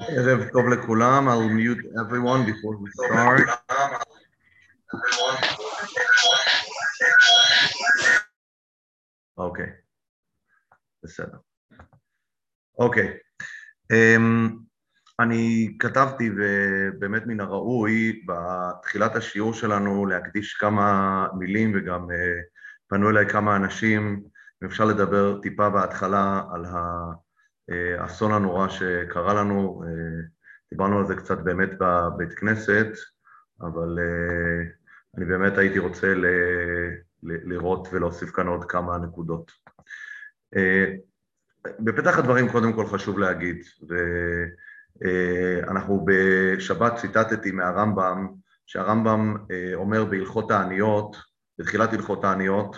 ערב טוב לכולם, I'll mute everyone before we start. אוקיי, בסדר. אוקיי, אמ, אני כתבתי ובאמת מן הראוי בתחילת השיעור שלנו להקדיש כמה מילים וגם אה, פנו אליי כמה אנשים, אם אפשר לדבר טיפה בהתחלה על האסון הנורא שקרה לנו, אה, דיברנו על זה קצת באמת בבית כנסת, אבל אה, אני באמת הייתי רוצה ל... לראות ולהוסיף כאן עוד כמה נקודות. בפתח הדברים קודם כל חשוב להגיד, ואנחנו בשבת ציטטתי מהרמב"ם, שהרמב"ם אומר בהלכות העניות, בתחילת הלכות העניות,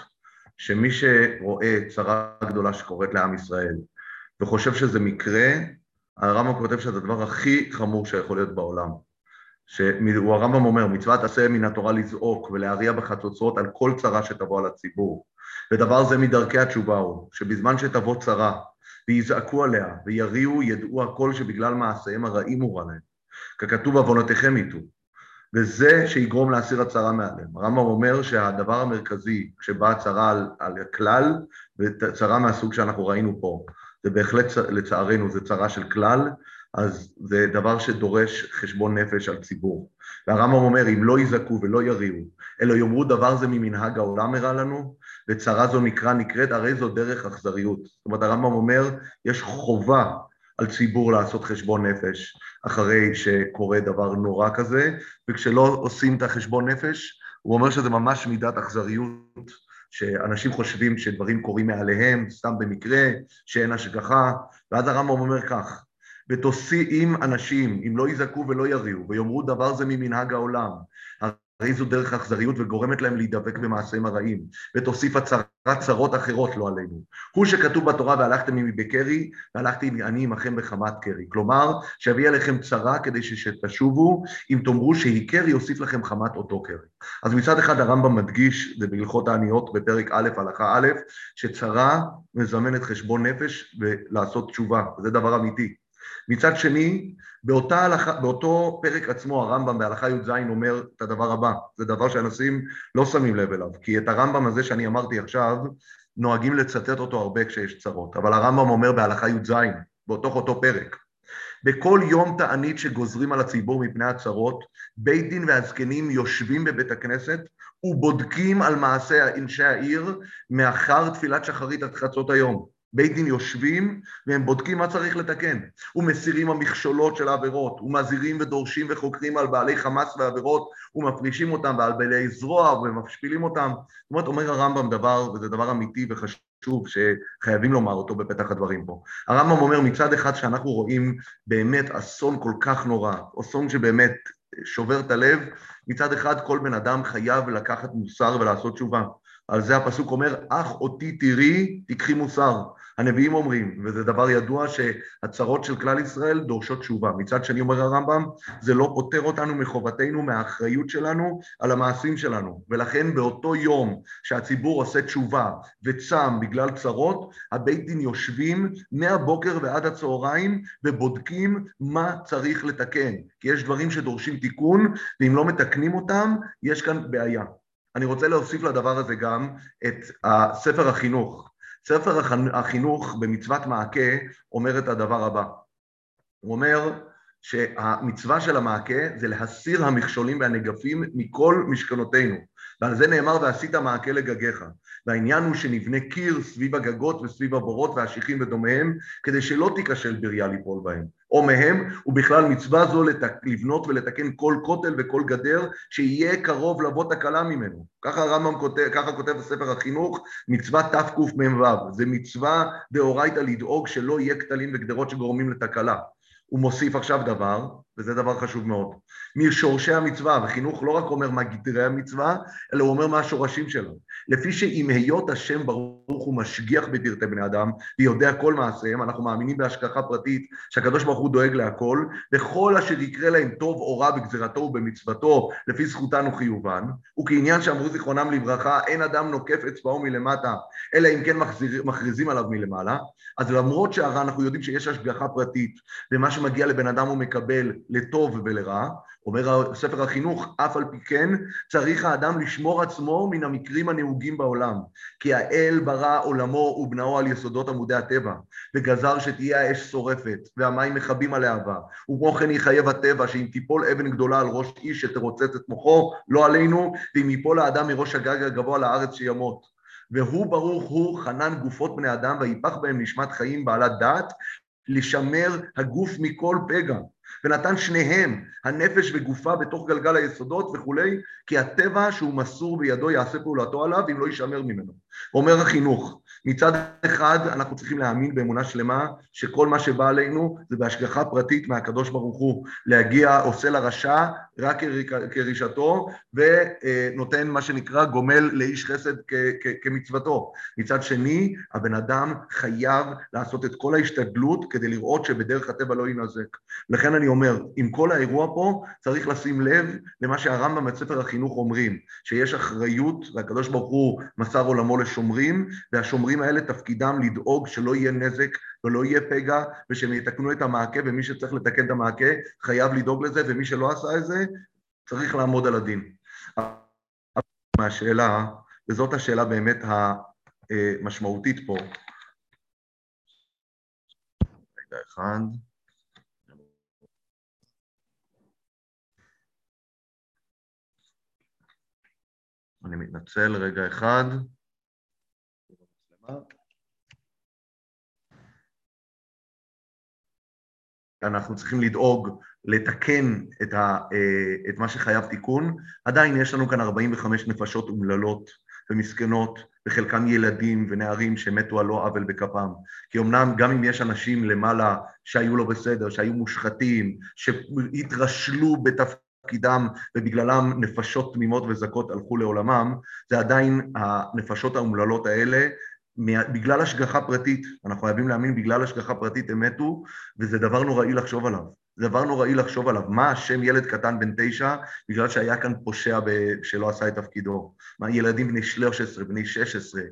שמי שרואה צרה גדולה שקורית לעם ישראל וחושב שזה מקרה, הרמב"ם כותב שזה הדבר הכי חמור שיכול להיות בעולם. שהוא הרמב"ם אומר, מצוות עשה מן התורה לזעוק ולהריע בחצוצרות על כל צרה שתבוא על הציבור. ודבר זה מדרכי התשובה הוא, שבזמן שתבוא צרה ויזעקו עליה ויריעו ידעו הכל שבגלל מעשיהם הרעים הוא רע להם. ככתוב עוונותיכם יטו. וזה שיגרום להסיר הצרה מעליהם. הרמב"ם אומר שהדבר המרכזי כשבאה צרה על, על הכלל, וצרה מהסוג שאנחנו ראינו פה, זה בהחלט לצערנו זה צרה של כלל, אז זה דבר שדורש חשבון נפש על ציבור. והרמב"ם אומר, אם לא יזעקו ולא יריעו, אלא יאמרו דבר זה ממנהג העולם הרע לנו, וצרה זו נקרא נקראת, הרי זו דרך אכזריות. זאת אומרת, הרמב"ם אומר, יש חובה על ציבור לעשות חשבון נפש אחרי שקורה דבר נורא כזה, וכשלא עושים את החשבון נפש, הוא אומר שזה ממש מידת אכזריות, שאנשים חושבים שדברים קורים מעליהם, סתם במקרה, שאין השגחה, ואז הרמב"ם אומר כך, ותוסיעים אנשים, אם לא יזעקו ולא יריעו, ויאמרו דבר זה ממנהג העולם, הרי זו דרך אכזריות וגורמת להם להידבק במעשיהם הרעים, ותוסיף הצרת צרות אחרות לא עלינו. הוא שכתוב בתורה והלכתם עמי בקרי, והלכתי אני עמכם בחמת קרי. כלומר, שאביא עליכם צרה כדי שתשובו, אם תאמרו שהיא קרי, יוסיף לכם חמת אותו קרי. אז מצד אחד הרמב"ם מדגיש, זה בהלכות העניות בפרק א', הלכה א', שצרה מזמנת חשבון נפש ולעשות תשובה, זה דבר אמיתי. מצד שני, באותה הלכה, באותו פרק עצמו הרמב"ם בהלכה י"ז אומר את הדבר הבא, זה דבר שאנשים לא שמים לב אליו, כי את הרמב"ם הזה שאני אמרתי עכשיו, נוהגים לצטט אותו הרבה כשיש צרות, אבל הרמב"ם אומר בהלכה י"ז, באותו אותו פרק, בכל יום תענית שגוזרים על הציבור מפני הצרות, בית דין והזקנים יושבים בבית הכנסת ובודקים על מעשה אנשי העיר מאחר תפילת שחרית עד חצות היום. בית דין יושבים והם בודקים מה צריך לתקן. ומסירים המכשולות של העבירות ומזהירים ודורשים וחוקרים על בעלי חמאס ועבירות ומפרישים אותם ועל בעלי זרוע ומשפילים אותם. זאת אומרת אומר הרמב"ם דבר וזה דבר אמיתי וחשוב שחייבים לומר אותו בפתח הדברים פה. הרמב"ם אומר מצד אחד שאנחנו רואים באמת אסון כל כך נורא אסון שבאמת שובר את הלב מצד אחד כל בן אדם חייב לקחת מוסר ולעשות תשובה. על זה הפסוק אומר, אך אותי תראי, תקחי מוסר. הנביאים אומרים, וזה דבר ידוע, שהצרות של כלל ישראל דורשות תשובה. מצד שני אומר הרמב"ם, זה לא פוטר אותנו מחובתנו, מהאחריות שלנו על המעשים שלנו. ולכן באותו יום שהציבור עושה תשובה וצם בגלל צרות, הבית דין יושבים מהבוקר ועד הצהריים ובודקים מה צריך לתקן. כי יש דברים שדורשים תיקון, ואם לא מתקנים אותם, יש כאן בעיה. אני רוצה להוסיף לדבר הזה גם את ספר החינוך. ספר החינוך במצוות מעקה אומר את הדבר הבא. הוא אומר שהמצווה של המעקה זה להסיר המכשולים והנגפים מכל משכנותינו. ועל זה נאמר ועשית מעקה לגגיך. והעניין הוא שנבנה קיר סביב הגגות וסביב הבורות והשיחים ודומיהם, כדי שלא תיכשל בריה ליפול בהם. או מהם, ובכלל מצווה זו לבנות ולתקן כל כותל וכל גדר, שיהיה קרוב לבוא תקלה ממנו. ככה הרמב"ם כותב, ככה כותב בספר החינוך, מצווה תקמ"ו. זה מצווה דאורייתא לדאוג שלא יהיה כתלים וגדרות שגורמים לתקלה. הוא מוסיף עכשיו דבר, וזה דבר חשוב מאוד. משורשי המצווה, וחינוך לא רק אומר מה גדרי המצווה, אלא הוא אומר מה השורשים שלה. לפי שאם היות השם ברוך הוא משגיח בפרטי בני אדם, ויודע כל מעשיהם, אנחנו מאמינים בהשגחה פרטית שהקדוש ברוך הוא דואג להכל, וכל אשר יקרה להם טוב או רע בגזירתו ובמצוותו, לפי זכותן וחיובן, וכעניין שאמרו זיכרונם לברכה, אין אדם נוקף אצבעו מלמטה, אלא אם כן מכריזים עליו מלמעלה, אז למרות שהרע אנחנו יודעים שיש השגחה פרטית, ומה שמגיע לבן אדם הוא מקבל לטוב ולרע, אומר ספר החינוך, אף על פי כן צריך האדם לשמור עצמו מן המקרים הנהוגים בעולם, כי האל ברא עולמו ובנאו על יסודות עמודי הטבע, וגזר שתהיה האש שורפת, והמים מכבים על להבה, וכמו כן יחייב הטבע שאם תיפול אבן גדולה על ראש איש שתרוצץ את מוחו, לא עלינו, ואם ייפול האדם מראש הגג הגבוה לארץ שימות. והוא ברוך הוא חנן גופות בני אדם ויפח בהם נשמת חיים בעלת דעת, לשמר הגוף מכל פגע. ונתן שניהם, הנפש וגופה, בתוך גלגל היסודות וכולי, כי הטבע שהוא מסור בידו יעשה פעולתו עליו, אם לא יישמר ממנו. אומר החינוך, מצד אחד אנחנו צריכים להאמין באמונה שלמה שכל מה שבא עלינו זה בהשגחה פרטית מהקדוש ברוך הוא, להגיע עושה לרשע רק כרישתו ונותן מה שנקרא גומל לאיש חסד כמצוותו. מצד שני, הבן אדם חייב לעשות את כל ההשתדלות כדי לראות שבדרך הטבע לא ינזק. לכן אני אומר, עם כל האירוע פה צריך לשים לב למה שהרמב"ם בספר החינוך אומרים, שיש אחריות והקדוש ברוך הוא מסר עולמו לשומרים, והשומרים האלה תפקידם לדאוג שלא יהיה נזק ולא יהיה פגע, ושהם יתקנו את המעקה, ומי שצריך לתקן את המעקה חייב לדאוג לזה, ומי שלא עשה את זה צריך לעמוד על הדין. מהשאלה, וזאת השאלה באמת המשמעותית פה. רגע אחד. אני מתנצל, רגע אחד. אנחנו צריכים לדאוג לתקן את, ה, אה, את מה שחייב תיקון. עדיין יש לנו כאן 45 נפשות אומללות ומסכנות, וחלקם ילדים ונערים שמתו על לא עוול בכפם. כי אמנם גם אם יש אנשים למעלה שהיו לא בסדר, שהיו מושחתים, שהתרשלו בתפקיד, תפקידם ובגללם נפשות תמימות וזכות הלכו לעולמם, זה עדיין הנפשות האומללות האלה, בגלל השגחה פרטית, אנחנו חייבים להאמין בגלל השגחה פרטית הם מתו, וזה דבר נוראי לחשוב עליו. זה דבר נוראי לחשוב עליו. מה השם ילד קטן בן תשע בגלל שהיה כאן פושע ב... שלא עשה את תפקידו? מה ילדים בני 13, בני 16,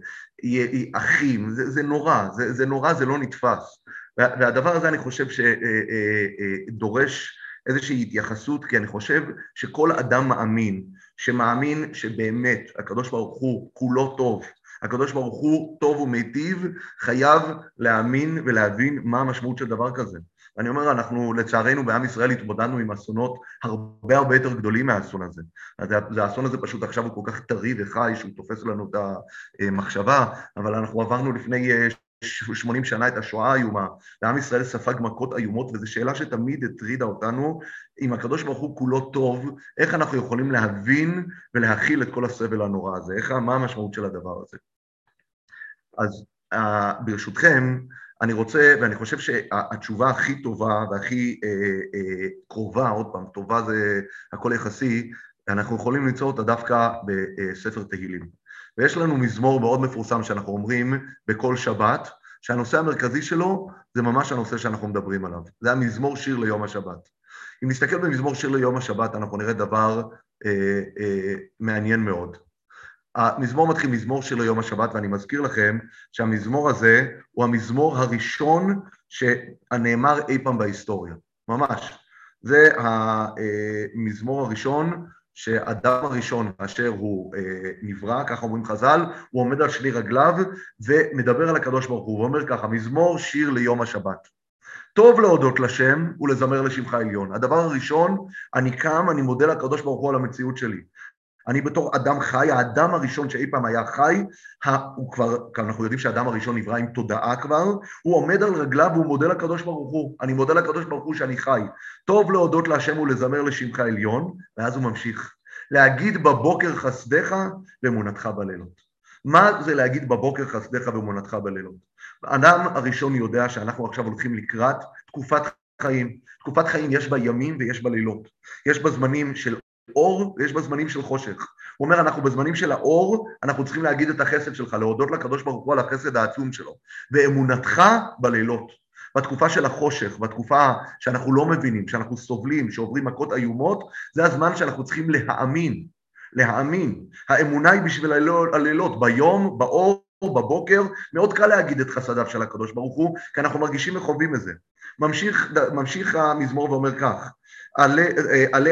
אחים, זה, זה נורא, זה, זה נורא, זה לא נתפס. והדבר הזה אני חושב שדורש אה, אה, אה, איזושהי התייחסות, כי אני חושב שכל אדם מאמין, שמאמין שבאמת הקדוש ברוך הוא כולו טוב, הקדוש ברוך הוא טוב ומיטיב, חייב להאמין ולהבין מה המשמעות של דבר כזה. ואני אומר, אנחנו לצערנו בעם ישראל התמודדנו עם אסונות הרבה הרבה יותר גדולים מהאסון הזה. אז האסון הזה פשוט עכשיו הוא כל כך טרי וחי שהוא תופס לנו את המחשבה, אבל אנחנו עברנו לפני 80 שנה את השואה האיומה, ועם ישראל ספג מכות איומות, וזו שאלה שתמיד הטרידה אותנו, אם הקדוש ברוך הוא כולו טוב, איך אנחנו יכולים להבין ולהכיל את כל הסבל הנורא הזה? איך, מה המשמעות של הדבר הזה? אז uh, ברשותכם, אני רוצה, ואני חושב שהתשובה הכי טובה והכי אה, אה, קרובה, עוד פעם, טובה זה הכל יחסי, אנחנו יכולים למצוא אותה דווקא בספר תהילים. ויש לנו מזמור מאוד מפורסם שאנחנו אומרים בכל שבת, שהנושא המרכזי שלו זה ממש הנושא שאנחנו מדברים עליו. זה המזמור שיר ליום השבת. אם נסתכל במזמור שיר ליום השבת, אנחנו נראה דבר אה, אה, מעניין מאוד. המזמור מתחיל מזמור שיר ליום השבת, ואני מזכיר לכם שהמזמור הזה הוא המזמור הראשון שנאמר אי פעם בהיסטוריה, ממש. זה המזמור הראשון שאדם הראשון, כאשר הוא אה, נברא, ככה אומרים חז"ל, הוא עומד על שני רגליו ומדבר על הקדוש ברוך הוא, ואומר ככה, מזמור שיר ליום השבת. טוב להודות לשם ולזמר לשמך עליון. הדבר הראשון, אני קם, אני מודה לקדוש ברוך הוא על המציאות שלי. אני בתור אדם חי, האדם הראשון שאי פעם היה חי, הוא כבר, אנחנו יודעים שהאדם הראשון נברא עם תודעה כבר, הוא עומד על רגליו והוא מודה לקדוש ברוך הוא. אני מודה לקדוש ברוך הוא שאני חי. טוב להודות להשם ולזמר לשמך עליון, ואז הוא ממשיך. להגיד בבוקר חסדיך ואמונתך בלילות. מה זה להגיד בבוקר חסדיך ואמונתך בלילות? האדם הראשון יודע שאנחנו עכשיו הולכים לקראת תקופת חיים. תקופת חיים יש בה ימים ויש בה לילות. יש בה זמנים של אור ויש בה זמנים של חושך. הוא אומר, אנחנו בזמנים של האור, אנחנו צריכים להגיד את החסד שלך, להודות לקדוש ברוך הוא על החסד העצום שלו. ואמונתך בלילות. בתקופה של החושך, בתקופה שאנחנו לא מבינים, שאנחנו סובלים, שעוברים מכות איומות, זה הזמן שאנחנו צריכים להאמין, להאמין. האמונה היא בשביל הלילות, ביום, באור, בבוקר, מאוד קל להגיד את חסדיו של הקדוש ברוך הוא, כי אנחנו מרגישים וחווים את זה. ממשיך, ממשיך המזמור ואומר כך, עלי, עלי,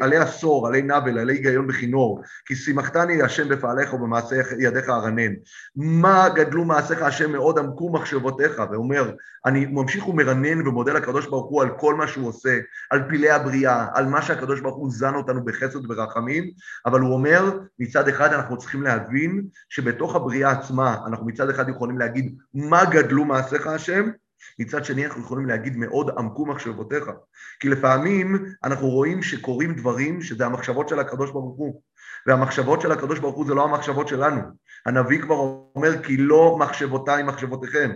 עלי עשור, עלי נבל, עלי היגיון בכינור, כי שימחתני השם בפעליך ובמעשה ידיך ארנן. מה גדלו מעשיך השם מאוד עמקו מחשבותיך, ואומר, אני ממשיך ומרנן ומודה לקדוש ברוך הוא על כל מה שהוא עושה, על פילי הבריאה, על מה שהקדוש ברוך הוא זן אותנו בחסד וברחמים, אבל הוא אומר, מצד אחד אנחנו צריכים להבין שבתוך הבריאה עצמה, אנחנו מצד אחד יכולים להגיד מה גדלו מעשיך השם, מצד שני אנחנו יכולים להגיד מאוד עמקו מחשבותיך. כי לפעמים אנחנו רואים שקורים דברים שזה המחשבות של הקדוש ברוך הוא. והמחשבות של הקדוש ברוך הוא זה לא המחשבות שלנו. הנביא כבר אומר כי לא מחשבותיי מחשבותיכם.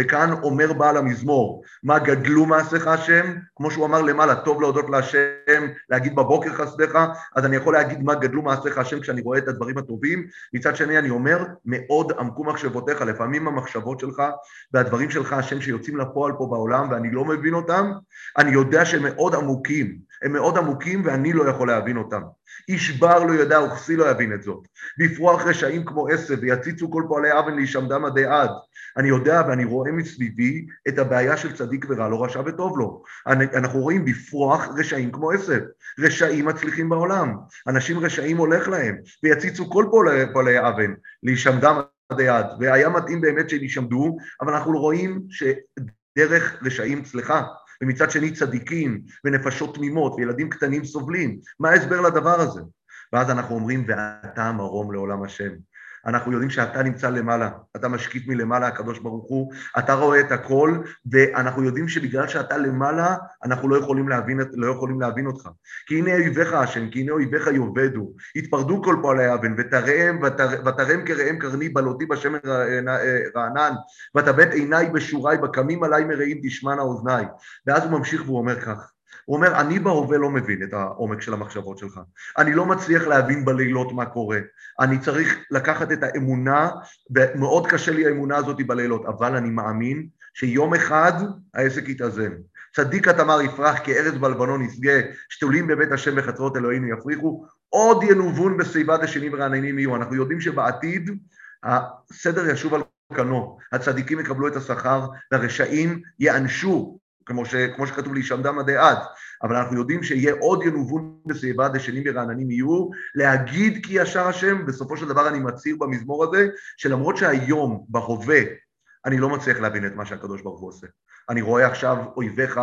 וכאן אומר בעל המזמור, מה גדלו מעשיך השם? כמו שהוא אמר למעלה, טוב להודות להשם, להגיד בבוקר חסדיך, אז אני יכול להגיד מה גדלו מעשיך השם כשאני רואה את הדברים הטובים. מצד שני אני אומר, מאוד עמקו מחשבותיך, לפעמים המחשבות שלך והדברים שלך, השם, שיוצאים לפועל פה בעולם ואני לא מבין אותם, אני יודע שהם מאוד עמוקים, הם מאוד עמוקים ואני לא יכול להבין אותם. איש בר לא ידע וכסי לא יבין את זאת. ויפרוח רשעים כמו עשב ויציצו כל פועלי אבן להישמדם עדי עד. אני יודע ואני רואה מסביבי את הבעיה של צדיק ורע לו, רשע וטוב לו. אנחנו רואים בפרוח רשעים כמו עשב. רשעים מצליחים בעולם. אנשים רשעים הולך להם, ויציצו כל פועלי, פועלי אבן להישמדם עדי עד. והיה מתאים באמת שהם יישמדו, אבל אנחנו רואים שדרך רשעים, סליחה, ומצד שני צדיקים ונפשות תמימות וילדים קטנים סובלים. מה ההסבר לדבר הזה? ואז אנחנו אומרים, ואתה מרום לעולם השם. אנחנו יודעים שאתה נמצא למעלה, אתה משקיט מלמעלה, הקדוש ברוך הוא, אתה רואה את הכל, ואנחנו יודעים שבגלל שאתה למעלה, אנחנו לא יכולים להבין, לא יכולים להבין אותך. כי הנה אויביך השם, כי הנה אויביך יאבדו, יתפרדו כל פועלי אבן, ותרם, ותרם כראם קרני בלותי בשמן רענן, ותבט עיניי בשוריי, בקמים עליי מרעים תשמענה אוזניי. ואז הוא ממשיך והוא אומר כך, הוא אומר, אני בהווה לא מבין את העומק של המחשבות שלך. אני לא מצליח להבין בלילות מה קורה. אני צריך לקחת את האמונה, ומאוד קשה לי האמונה הזאת בלילות, אבל אני מאמין שיום אחד העסק יתאזן. צדיק התמר יפרח כארץ בלבנון ישגה, שתולים בבית השם וחצרות אלוהינו יפריחו, עוד ינובון בשיבה דשנים ורעננים יהיו. אנחנו יודעים שבעתיד הסדר ישוב על כנו, הצדיקים יקבלו את השכר והרשעים ייענשו כמו, ש, כמו שכתוב להישמדם עדי עד, אבל אנחנו יודעים שיהיה עוד ינובון בסביבה דשנים ורעננים יהיו, להגיד כי ישר השם, בסופו של דבר אני מצהיר במזמור הזה, שלמרות שהיום, בהווה, אני לא מצליח להבין את מה שהקדוש ברוך הוא עושה. אני רואה עכשיו אויביך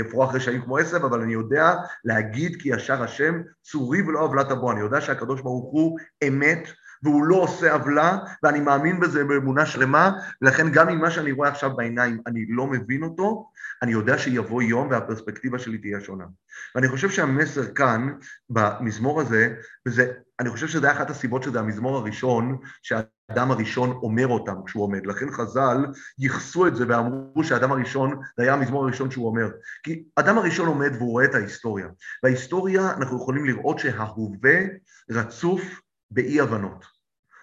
אפרוח אה, אה, רשעים כמו עשב, אבל אני יודע להגיד כי ישר השם, צורי ולא עוולת בו. אני יודע שהקדוש ברוך הוא אמת, והוא לא עושה עוולה, ואני מאמין בזה באמונה שלמה, ולכן גם אם מה שאני רואה עכשיו בעיניים אני לא מבין אותו, אני יודע שיבוא יום והפרספקטיבה שלי תהיה שונה. ואני חושב שהמסר כאן, במזמור הזה, וזה, אני חושב שזה אחת הסיבות שזה המזמור הראשון, שהאדם הראשון אומר אותם כשהוא עומד. לכן חז"ל ייחסו את זה ואמרו שהאדם הראשון, זה היה המזמור הראשון שהוא אומר. כי אדם הראשון עומד והוא רואה את ההיסטוריה. בהיסטוריה אנחנו יכולים לראות שההווה רצוף באי הבנות.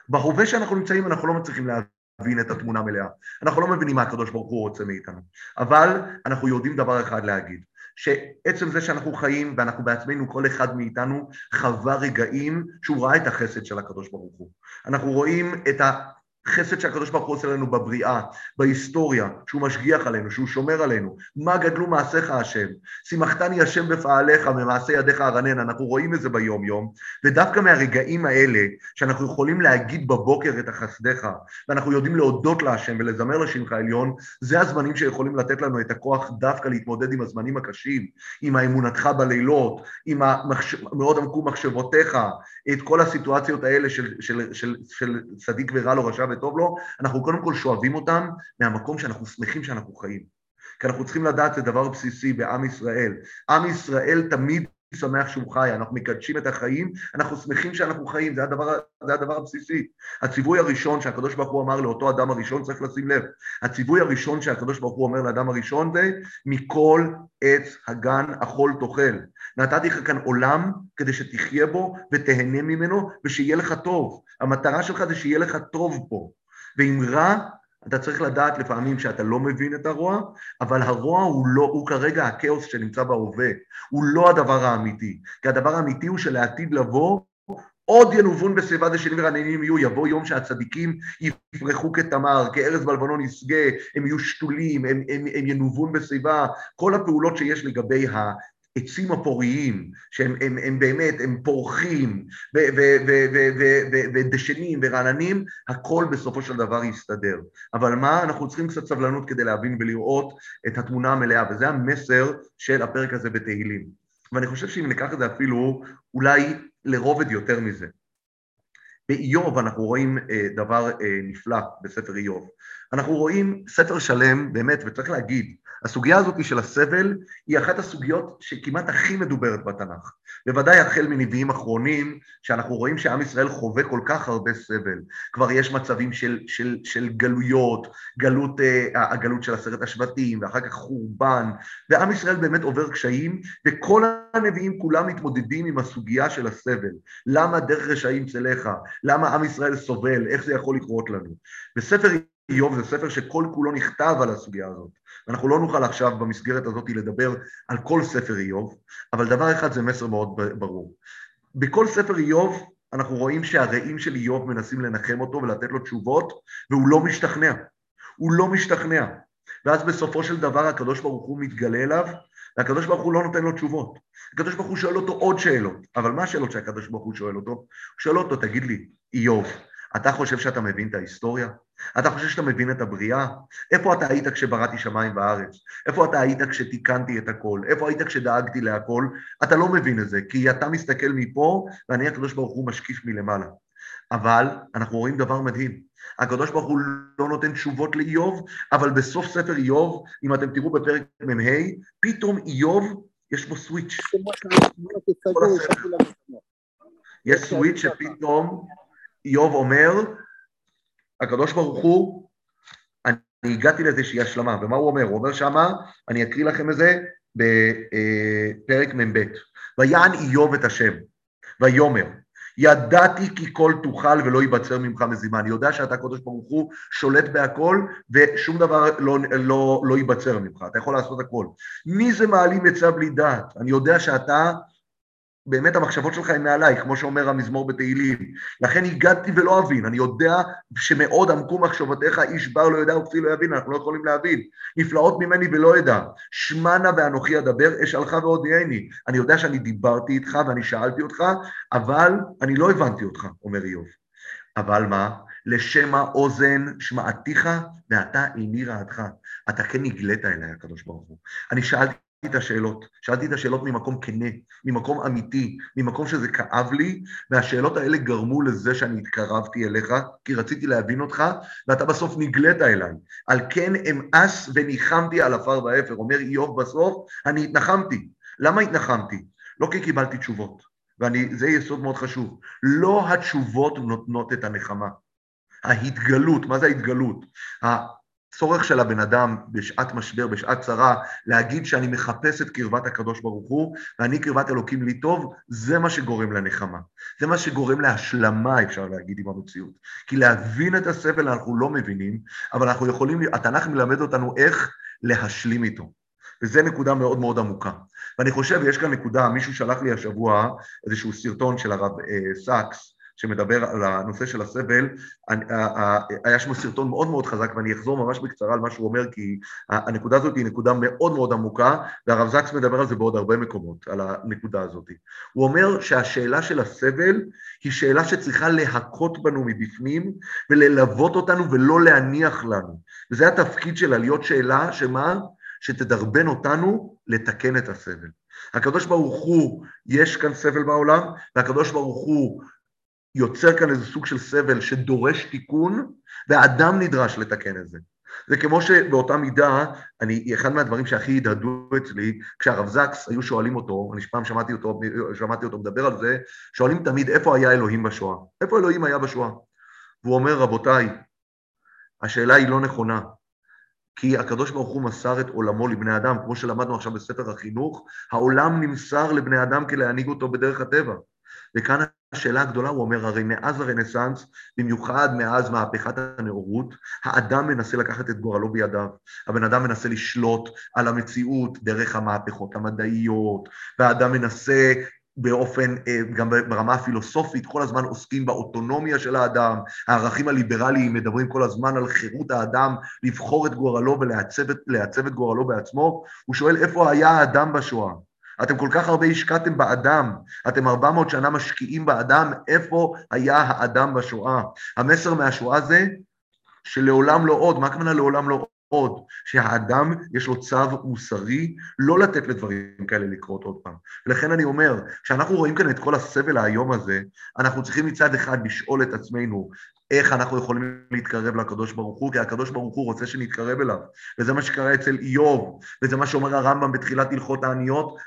בהווה שאנחנו נמצאים אנחנו לא מצליחים להבין את התמונה המלאה. אנחנו לא מבינים מה הקדוש ברוך הוא רוצה מאיתנו. אבל אנחנו יודעים דבר אחד להגיד, שעצם זה שאנחנו חיים ואנחנו בעצמנו, כל אחד מאיתנו חווה רגעים שהוא ראה את החסד של הקדוש ברוך הוא. אנחנו רואים את ה... חסד שהקדוש ברוך הוא עושה לנו בבריאה, בהיסטוריה, שהוא משגיח עלינו, שהוא שומר עלינו. מה גדלו מעשיך השם? שימחתני השם בפעליך, ממעשה ידיך ארנן. אנחנו רואים את זה ביום-יום, ודווקא מהרגעים האלה, שאנחנו יכולים להגיד בבוקר את החסדיך, ואנחנו יודעים להודות להשם ולזמר לשמך עליון, זה הזמנים שיכולים לתת לנו את הכוח דווקא להתמודד עם הזמנים הקשים, עם האמונתך בלילות, עם המחש... מאוד עמקו מחשבותיך, את כל הסיטואציות האלה של, של, של, של צדיק ורע לו רשע וטוב לו, אנחנו קודם כל שואבים אותם מהמקום שאנחנו שמחים שאנחנו חיים. כי אנחנו צריכים לדעת, זה דבר בסיסי בעם ישראל. עם ישראל תמיד שמח שהוא חי, אנחנו מקדשים את החיים, אנחנו שמחים שאנחנו חיים, זה הדבר, זה הדבר הבסיסי. הציווי הראשון שהקדוש ברוך הוא אמר לאותו אדם הראשון, צריך לשים לב, הציווי הראשון שהקדוש ברוך הוא אומר לאדם הראשון זה, מכל עץ הגן אכול תאכל. נתתי לך כאן עולם כדי שתחיה בו ותהנה ממנו ושיהיה לך טוב. המטרה שלך זה שיהיה לך טוב פה. ואם רע, אתה צריך לדעת לפעמים שאתה לא מבין את הרוע, אבל הרוע הוא לא, הוא כרגע הכאוס שנמצא בהווה, הוא לא הדבר האמיתי. כי הדבר האמיתי הוא שלעתיד לבוא, עוד ינובון בשיבה דשנים ורעננים יהיו, יבוא יום שהצדיקים יפרחו כתמר, כארז בלבנון ישגה, הם יהיו שתולים, הם, הם, הם ינובון בשיבה, כל הפעולות שיש לגבי העצים הפוריים, שהם הם, הם באמת, הם פורחים ודשנים ורעננים, הכל בסופו של דבר יסתדר. אבל מה, אנחנו צריכים קצת סבלנות כדי להבין ולראות את התמונה המלאה, וזה המסר של הפרק הזה בתהילים. ואני חושב שאם ניקח את זה אפילו אולי לרובד יותר מזה. באיוב אנחנו רואים אה, דבר אה, נפלא בספר איוב. אנחנו רואים ספר שלם, באמת, וצריך להגיד, הסוגיה הזאת של הסבל היא אחת הסוגיות שכמעט הכי מדוברת בתנ"ך. בוודאי החל מנביאים אחרונים, שאנחנו רואים שעם ישראל חווה כל כך הרבה סבל. כבר יש מצבים של, של, של גלויות, גלות, uh, הגלות של עשרת השבטים, ואחר כך חורבן, ועם ישראל באמת עובר קשיים, וכל הנביאים כולם מתמודדים עם הסוגיה של הסבל. למה דרך רשעים צלחה? למה עם ישראל סובל? איך זה יכול לקרות לנו? בספר איוב זה ספר שכל כולו נכתב על הסוגיה הזאת. ואנחנו לא נוכל עכשיו במסגרת הזאת לדבר על כל ספר איוב, אבל דבר אחד זה מסר מאוד ברור. בכל ספר איוב אנחנו רואים שהרעים של איוב מנסים לנחם אותו ולתת לו תשובות, והוא לא משתכנע. הוא לא משתכנע. ואז בסופו של דבר הקדוש ברוך הוא מתגלה אליו, והקדוש ברוך הוא לא נותן לו תשובות. הקדוש ברוך הוא שואל אותו עוד שאלות, אבל מה השאלות שהקדוש ברוך הוא שואל אותו? הוא שואל אותו, תגיד לי, איוב, אתה חושב שאתה מבין את ההיסטוריה? אתה חושב שאתה מבין את הבריאה? איפה אתה היית כשבראתי שמיים וארץ? איפה אתה היית כשתיקנתי את הכל? איפה היית כשדאגתי להכל? אתה לא מבין את זה, כי אתה מסתכל מפה, ואני הקדוש ברוך הוא משקיף מלמעלה. אבל אנחנו רואים דבר מדהים. הקדוש ברוך הוא לא נותן תשובות לאיוב, אבל בסוף ספר איוב, אם אתם תראו בפרק מ"ה, פתאום איוב, יש בו סוויץ'. יש סוויץ' שפתאום איוב אומר, הקדוש ברוך הוא, אני הגעתי לאיזושהי השלמה, ומה הוא אומר? הוא אומר שמה, אני אקריא לכם את זה בפרק מ"ב, ויען איוב את השם, ויאמר, ידעתי כי כל תוכל ולא ייבצר ממך מזימה. אני יודע שאתה, הקדוש ברוך הוא, שולט בהכל, ושום דבר לא, לא, לא ייבצר ממך, אתה יכול לעשות הכל. מי זה מעלים עצה בלי דעת? אני יודע שאתה באמת המחשבות שלך הן מעליי, כמו שאומר המזמור בתהילים. לכן הגעתי ולא אבין, אני יודע שמאוד עמקו מחשבותיך, איש בר לא יודע וכפי לא יבין, אנחנו לא יכולים להבין. נפלאות ממני ולא אדע, שמנה ואנוכי אדבר, אשאלך והודיעני. אני יודע שאני דיברתי איתך ואני שאלתי אותך, אבל אני לא הבנתי אותך, אומר איוב. אבל מה? לשמע אוזן שמעתיך ואתה איני רעתך. אתה כן נגלית אליי, הקדוש ברוך הוא. אני שאלתי את השאלות, שאלתי את השאלות ממקום כנה, ממקום אמיתי, ממקום שזה כאב לי, והשאלות האלה גרמו לזה שאני התקרבתי אליך, כי רציתי להבין אותך, ואתה בסוף נגלית אליי. על כן אמאס וניחמתי על עפר ואפר. אומר איוב בסוף, אני התנחמתי. למה התנחמתי? לא כי קיבלתי תשובות, וזה יסוד מאוד חשוב. לא התשובות נותנות את הנחמה. ההתגלות, מה זה ההתגלות? צורך של הבן אדם בשעת משבר, בשעת צרה, להגיד שאני מחפש את קרבת הקדוש ברוך הוא, ואני קרבת אלוקים לי טוב, זה מה שגורם לנחמה. זה מה שגורם להשלמה, אפשר להגיד, עם המציאות. כי להבין את הסבל אנחנו לא מבינים, אבל אנחנו יכולים, התנ"ך מלמד אותנו איך להשלים איתו. וזו נקודה מאוד מאוד עמוקה. ואני חושב, יש כאן נקודה, מישהו שלח לי השבוע איזשהו סרטון של הרב אה, סאקס, שמדבר על הנושא של הסבל, היה שם סרטון מאוד מאוד חזק, ואני אחזור ממש בקצרה על מה שהוא אומר, כי הנקודה הזאת היא נקודה מאוד מאוד עמוקה, והרב זקס מדבר על זה בעוד הרבה מקומות, על הנקודה הזאת. הוא אומר שהשאלה של הסבל היא שאלה שצריכה להכות בנו מבפנים, וללוות אותנו ולא להניח לנו. וזה התפקיד שלה, להיות שאלה שמה? שתדרבן אותנו לתקן את הסבל. הקדוש ברוך הוא, יש כאן סבל בעולם, והקדוש ברוך הוא יוצר כאן איזה סוג של סבל שדורש תיקון, והאדם נדרש לתקן את זה. זה כמו שבאותה מידה, אני, אחד מהדברים שהכי הדהדו אצלי, כשהרב זקס היו שואלים אותו, אני פעם שמעתי אותו, שמעתי אותו מדבר על זה, שואלים תמיד איפה היה אלוהים בשואה? איפה אלוהים היה בשואה? והוא אומר, רבותיי, השאלה היא לא נכונה, כי הקדוש ברוך הוא מסר את עולמו לבני אדם, כמו שלמדנו עכשיו בספר החינוך, העולם נמסר לבני אדם כדי להנהיג אותו בדרך הטבע. וכאן השאלה הגדולה, הוא אומר, הרי מאז הרנסאנס, במיוחד מאז מהפכת הנאורות, האדם מנסה לקחת את גורלו בידיו. הבן אדם מנסה לשלוט על המציאות דרך המהפכות המדעיות, והאדם מנסה באופן, אה, גם ברמה הפילוסופית, כל הזמן עוסקים באוטונומיה של האדם, הערכים הליברליים מדברים כל הזמן על חירות האדם לבחור את גורלו ולעצב את גורלו בעצמו, הוא שואל איפה היה האדם בשואה? אתם כל כך הרבה השקעתם באדם, אתם 400 שנה משקיעים באדם, איפה היה האדם בשואה? המסר מהשואה זה שלעולם לא עוד, מה הכוונה לעולם לא עוד? שהאדם יש לו צו מוסרי לא לתת לדברים כאלה לקרות עוד פעם. ולכן אני אומר, כשאנחנו רואים כאן את כל הסבל האיום הזה, אנחנו צריכים מצד אחד לשאול את עצמנו, איך אנחנו יכולים להתקרב לקדוש ברוך הוא, כי הקדוש ברוך הוא רוצה שנתקרב אליו. וזה מה שקרה אצל איוב, וזה מה שאומר הרמב"ם בתחילת הלכות העניות,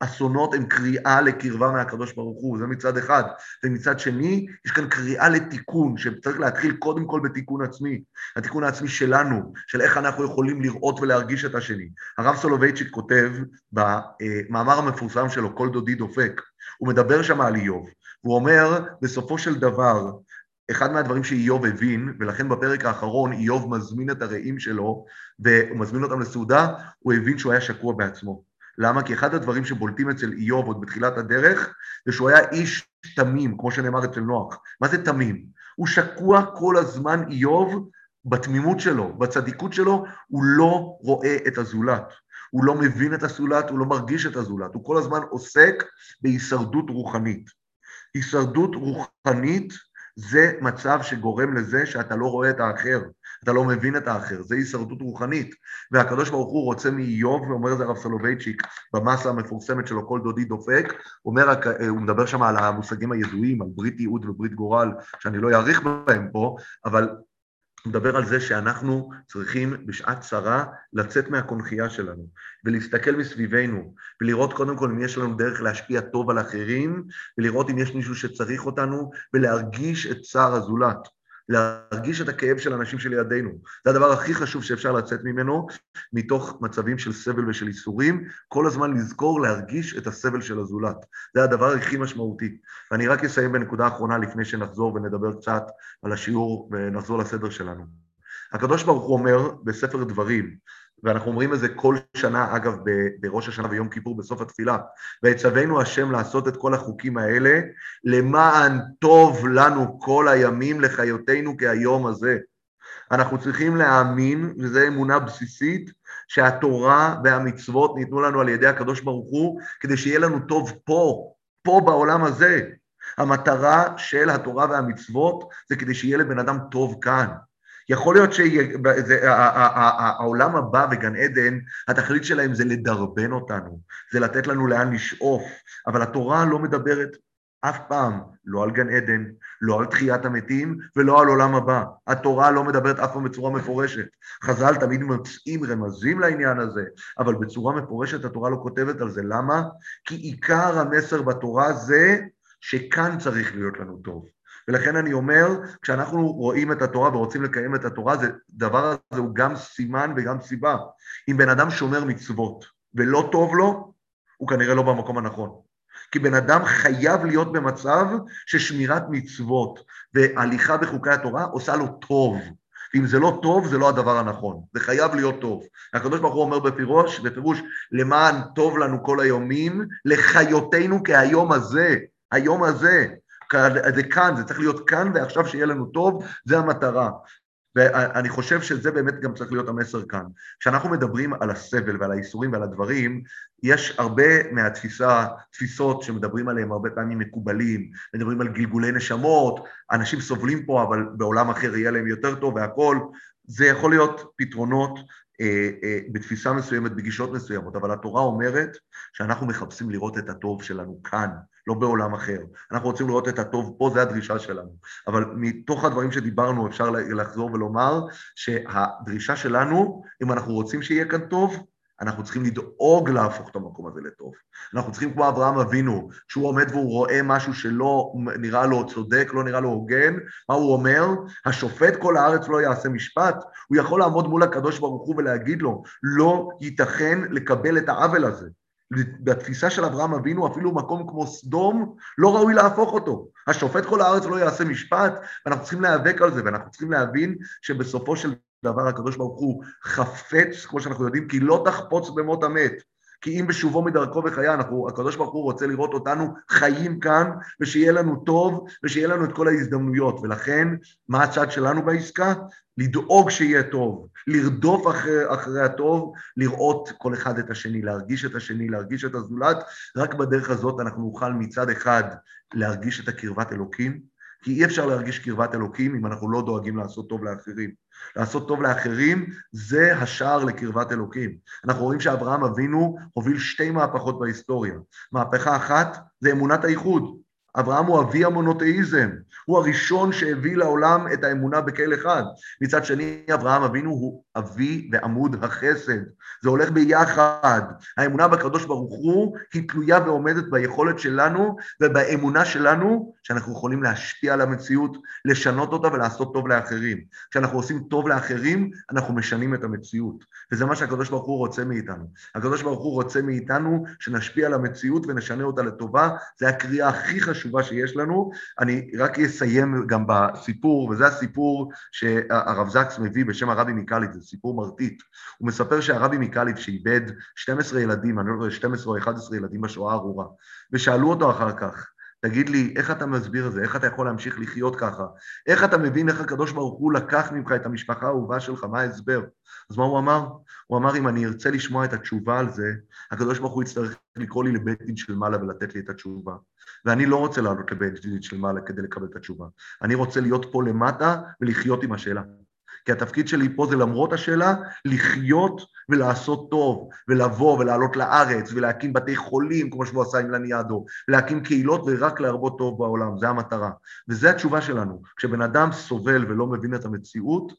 האסונות הם קריאה לקרבה מהקדוש ברוך הוא, זה מצד אחד. ומצד שני, יש כאן קריאה לתיקון, שצריך להתחיל קודם כל בתיקון עצמי, התיקון העצמי שלנו, של איך אנחנו יכולים לראות ולהרגיש את השני. הרב סולובייצ'יק כותב במאמר המפורסם שלו, כל דודי דופק, הוא מדבר שם על איוב, הוא אומר, בסופו של דבר, אחד מהדברים שאיוב הבין, ולכן בפרק האחרון איוב מזמין את הרעים שלו, והוא מזמין אותם לסעודה, הוא הבין שהוא היה שקוע בעצמו. למה? כי אחד הדברים שבולטים אצל איוב עוד בתחילת הדרך, זה שהוא היה איש תמים, כמו שנאמר אצל נוח. מה זה תמים? הוא שקוע כל הזמן, איוב, בתמימות שלו, בצדיקות שלו, הוא לא רואה את הזולת. הוא לא מבין את הזולת, הוא לא מרגיש את הזולת, הוא כל הזמן עוסק בהישרדות רוחנית. הישרדות רוחנית זה מצב שגורם לזה שאתה לא רואה את האחר, אתה לא מבין את האחר, זה הישרדות רוחנית. והקדוש ברוך הוא רוצה מאיוב, ואומר את זה הרב סולובייצ'יק במסה המפורסמת שלו, כל דודי דופק, אומר, הוא מדבר שם על המושגים הידועים, על ברית ייעוד וברית גורל, שאני לא אאריך בהם פה, אבל מדבר על זה שאנחנו צריכים בשעת צרה לצאת מהקונכייה שלנו ולהסתכל מסביבנו ולראות קודם כל אם יש לנו דרך להשפיע טוב על אחרים ולראות אם יש מישהו שצריך אותנו ולהרגיש את צער הזולת. להרגיש את הכאב של האנשים שלידינו. זה הדבר הכי חשוב שאפשר לצאת ממנו, מתוך מצבים של סבל ושל איסורים, כל הזמן לזכור להרגיש את הסבל של הזולת. זה הדבר הכי משמעותי. ואני רק אסיים בנקודה האחרונה לפני שנחזור ונדבר קצת על השיעור ונחזור לסדר שלנו. הקדוש ברוך הוא אומר בספר דברים, ואנחנו אומרים את זה כל שנה, אגב, בראש השנה ויום כיפור בסוף התפילה. ויצווינו השם לעשות את כל החוקים האלה, למען טוב לנו כל הימים לחיותנו כהיום הזה. אנחנו צריכים להאמין, וזו אמונה בסיסית, שהתורה והמצוות ניתנו לנו על ידי הקדוש ברוך הוא, כדי שיהיה לנו טוב פה, פה בעולם הזה. המטרה של התורה והמצוות זה כדי שיהיה לבן אדם טוב כאן. יכול להיות שהעולם הבא וגן עדן, התכלית שלהם זה לדרבן אותנו, זה לתת לנו לאן לשאוף, אבל התורה לא מדברת אף פעם לא על גן עדן, לא על תחיית המתים ולא על עולם הבא. התורה לא מדברת אף פעם בצורה מפורשת. חז"ל תמיד מוצאים רמזים לעניין הזה, אבל בצורה מפורשת התורה לא כותבת על זה. למה? כי עיקר המסר בתורה זה שכאן צריך להיות לנו טוב. ולכן אני אומר, כשאנחנו רואים את התורה ורוצים לקיים את התורה, זה, דבר הזה הוא גם סימן וגם סיבה. אם בן אדם שומר מצוות ולא טוב לו, הוא כנראה לא במקום הנכון. כי בן אדם חייב להיות במצב ששמירת מצוות והליכה בחוקי התורה עושה לו טוב. ואם זה לא טוב, זה לא הדבר הנכון. זה חייב להיות טוב. הקדוש ברוך הוא אומר בפירוש, בפירוש, למען טוב לנו כל היומים, לחיותנו כהיום הזה. היום הזה. זה כאן, זה צריך להיות כאן ועכשיו שיהיה לנו טוב, זה המטרה. ואני חושב שזה באמת גם צריך להיות המסר כאן. כשאנחנו מדברים על הסבל ועל האיסורים ועל הדברים, יש הרבה מהתפיסה, תפיסות שמדברים עליהן הרבה פעמים מקובלים, מדברים על גלגולי נשמות, אנשים סובלים פה אבל בעולם אחר יהיה להם יותר טוב והכול, זה יכול להיות פתרונות אה, אה, בתפיסה מסוימת, בגישות מסוימות, אבל התורה אומרת שאנחנו מחפשים לראות את הטוב שלנו כאן, לא בעולם אחר. אנחנו רוצים לראות את הטוב פה, זו הדרישה שלנו. אבל מתוך הדברים שדיברנו אפשר לחזור ולומר שהדרישה שלנו, אם אנחנו רוצים שיהיה כאן טוב, אנחנו צריכים לדאוג להפוך את המקום הזה לטוב. אנחנו צריכים כמו אברהם אבינו, כשהוא עומד והוא רואה משהו שלא נראה לו צודק, לא נראה לו הוגן, מה הוא אומר? השופט כל הארץ לא יעשה משפט? הוא יכול לעמוד מול הקדוש ברוך הוא ולהגיד לו, לא ייתכן לקבל את העוול הזה. בתפיסה של אברהם אבינו, אפילו מקום כמו סדום, לא ראוי להפוך אותו. השופט כל הארץ לא יעשה משפט, ואנחנו צריכים להיאבק על זה, ואנחנו צריכים להבין שבסופו של דבר הקדוש ברוך הוא חפץ, כמו שאנחנו יודעים, כי לא תחפוץ במות המת. כי אם בשובו מדרכו וחיה, אנחנו, הקדוש ברוך הוא רוצה לראות אותנו חיים כאן, ושיהיה לנו טוב, ושיהיה לנו את כל ההזדמנויות. ולכן, מה הצד שלנו בעסקה? לדאוג שיהיה טוב, לרדוף אחרי, אחרי הטוב, לראות כל אחד את השני, להרגיש את השני, להרגיש את הזולת. רק בדרך הזאת אנחנו נוכל מצד אחד להרגיש את הקרבת אלוקים, כי אי אפשר להרגיש קרבת אלוקים אם אנחנו לא דואגים לעשות טוב לאחרים. לעשות טוב לאחרים זה השער לקרבת אלוקים. אנחנו רואים שאברהם אבינו הוביל שתי מהפכות בהיסטוריה. מהפכה אחת זה אמונת האיחוד. אברהם הוא אבי המונותאיזם, הוא הראשון שהביא לעולם את האמונה בכל אחד. מצד שני, אברהם אבינו הוא אבי ועמוד החסד. זה הולך ביחד. האמונה בקדוש ברוך הוא היא תלויה ועומדת ביכולת שלנו ובאמונה שלנו שאנחנו יכולים להשפיע על המציאות, לשנות אותה ולעשות טוב לאחרים. כשאנחנו עושים טוב לאחרים, אנחנו משנים את המציאות. וזה מה שהקדוש ברוך הוא רוצה מאיתנו. הקדוש ברוך הוא רוצה מאיתנו שנשפיע על המציאות ונשנה אותה לטובה. זו הקריאה הכי חשובה שיש לנו. אני רק אסיים גם בסיפור, וזה הסיפור שהרב זקס מביא בשם הרבי מקאליב, זה סיפור מרטיט. הוא מספר שהרבי מקאליב שאיבד 12 ילדים, אני לא יודע, 12 או 11 ילדים בשואה הארורה, ושאלו אותו אחר כך, תגיד לי, איך אתה מסביר את זה? איך אתה יכול להמשיך לחיות ככה? איך אתה מבין איך הקדוש ברוך הוא לקח ממך את המשפחה האהובה שלך? מה ההסבר? אז מה הוא אמר? הוא אמר, אם אני ארצה לשמוע את התשובה על זה, הקדוש ברוך הוא יצטרך לקרוא לי לבית דין של מעלה ולתת לי את התשובה. ואני לא רוצה לעלות דין של מעלה כדי לקבל את התשובה. אני רוצה להיות פה למטה ולחיות עם השאלה. כי התפקיד שלי פה זה למרות השאלה, לחיות ולעשות טוב, ולבוא ולעלות לארץ, ולהקים בתי חולים, כמו שהוא עשה עם לניאדו, להקים קהילות ורק להרבות טוב בעולם, זו המטרה. וזו התשובה שלנו. כשבן אדם סובל ולא מבין את המציאות,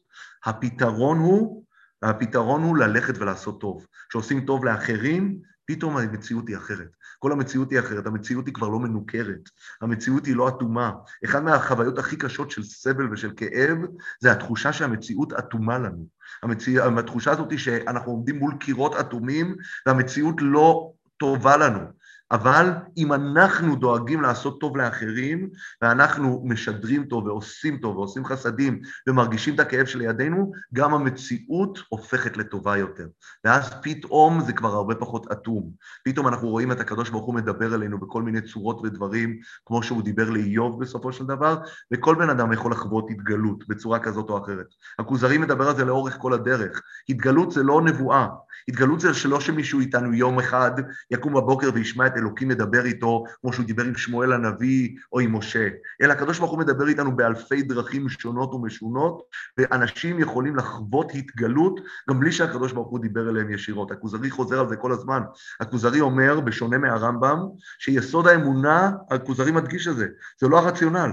הפתרון הוא, הפתרון הוא ללכת ולעשות טוב. כשעושים טוב לאחרים, פתאום המציאות היא אחרת. כל המציאות היא אחרת, המציאות היא כבר לא מנוכרת, המציאות היא לא אטומה. אחת מהחוויות הכי קשות של סבל ושל כאב, זה התחושה שהמציאות אטומה לנו. המציא... התחושה הזאת היא שאנחנו עומדים מול קירות אטומים, והמציאות לא טובה לנו. אבל אם אנחנו דואגים לעשות טוב לאחרים, ואנחנו משדרים טוב ועושים טוב ועושים חסדים ומרגישים את הכאב שלידינו, גם המציאות הופכת לטובה יותר. ואז פתאום זה כבר הרבה פחות אטום. פתאום אנחנו רואים את הקדוש ברוך הוא מדבר אלינו בכל מיני צורות ודברים, כמו שהוא דיבר לאיוב בסופו של דבר, וכל בן אדם יכול לחוות התגלות בצורה כזאת או אחרת. הכוזרי מדבר על זה לאורך כל הדרך. התגלות זה לא נבואה. התגלות זה שלא שמישהו איתנו יום אחד יקום בבוקר וישמע את אלוקים מדבר איתו, כמו שהוא דיבר עם שמואל הנביא או עם משה, אלא הקדוש ברוך הוא מדבר איתנו באלפי דרכים שונות ומשונות, ואנשים יכולים לחוות התגלות גם בלי שהקדוש ברוך הוא דיבר אליהם ישירות. הכוזרי חוזר על זה כל הזמן. הכוזרי אומר, בשונה מהרמב"ם, שיסוד האמונה, הכוזרי מדגיש את זה, זה לא הרציונל.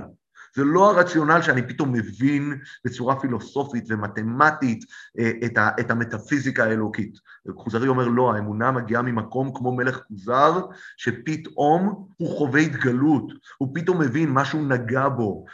זה לא הרציונל שאני פתאום מבין בצורה פילוסופית ומתמטית אה, את, את המטאפיזיקה האלוקית. כוזרי אומר, לא, האמונה מגיעה ממקום כמו מלך כוזר, שפתאום הוא חווה התגלות, הוא פתאום מבין, משהו נגע בו,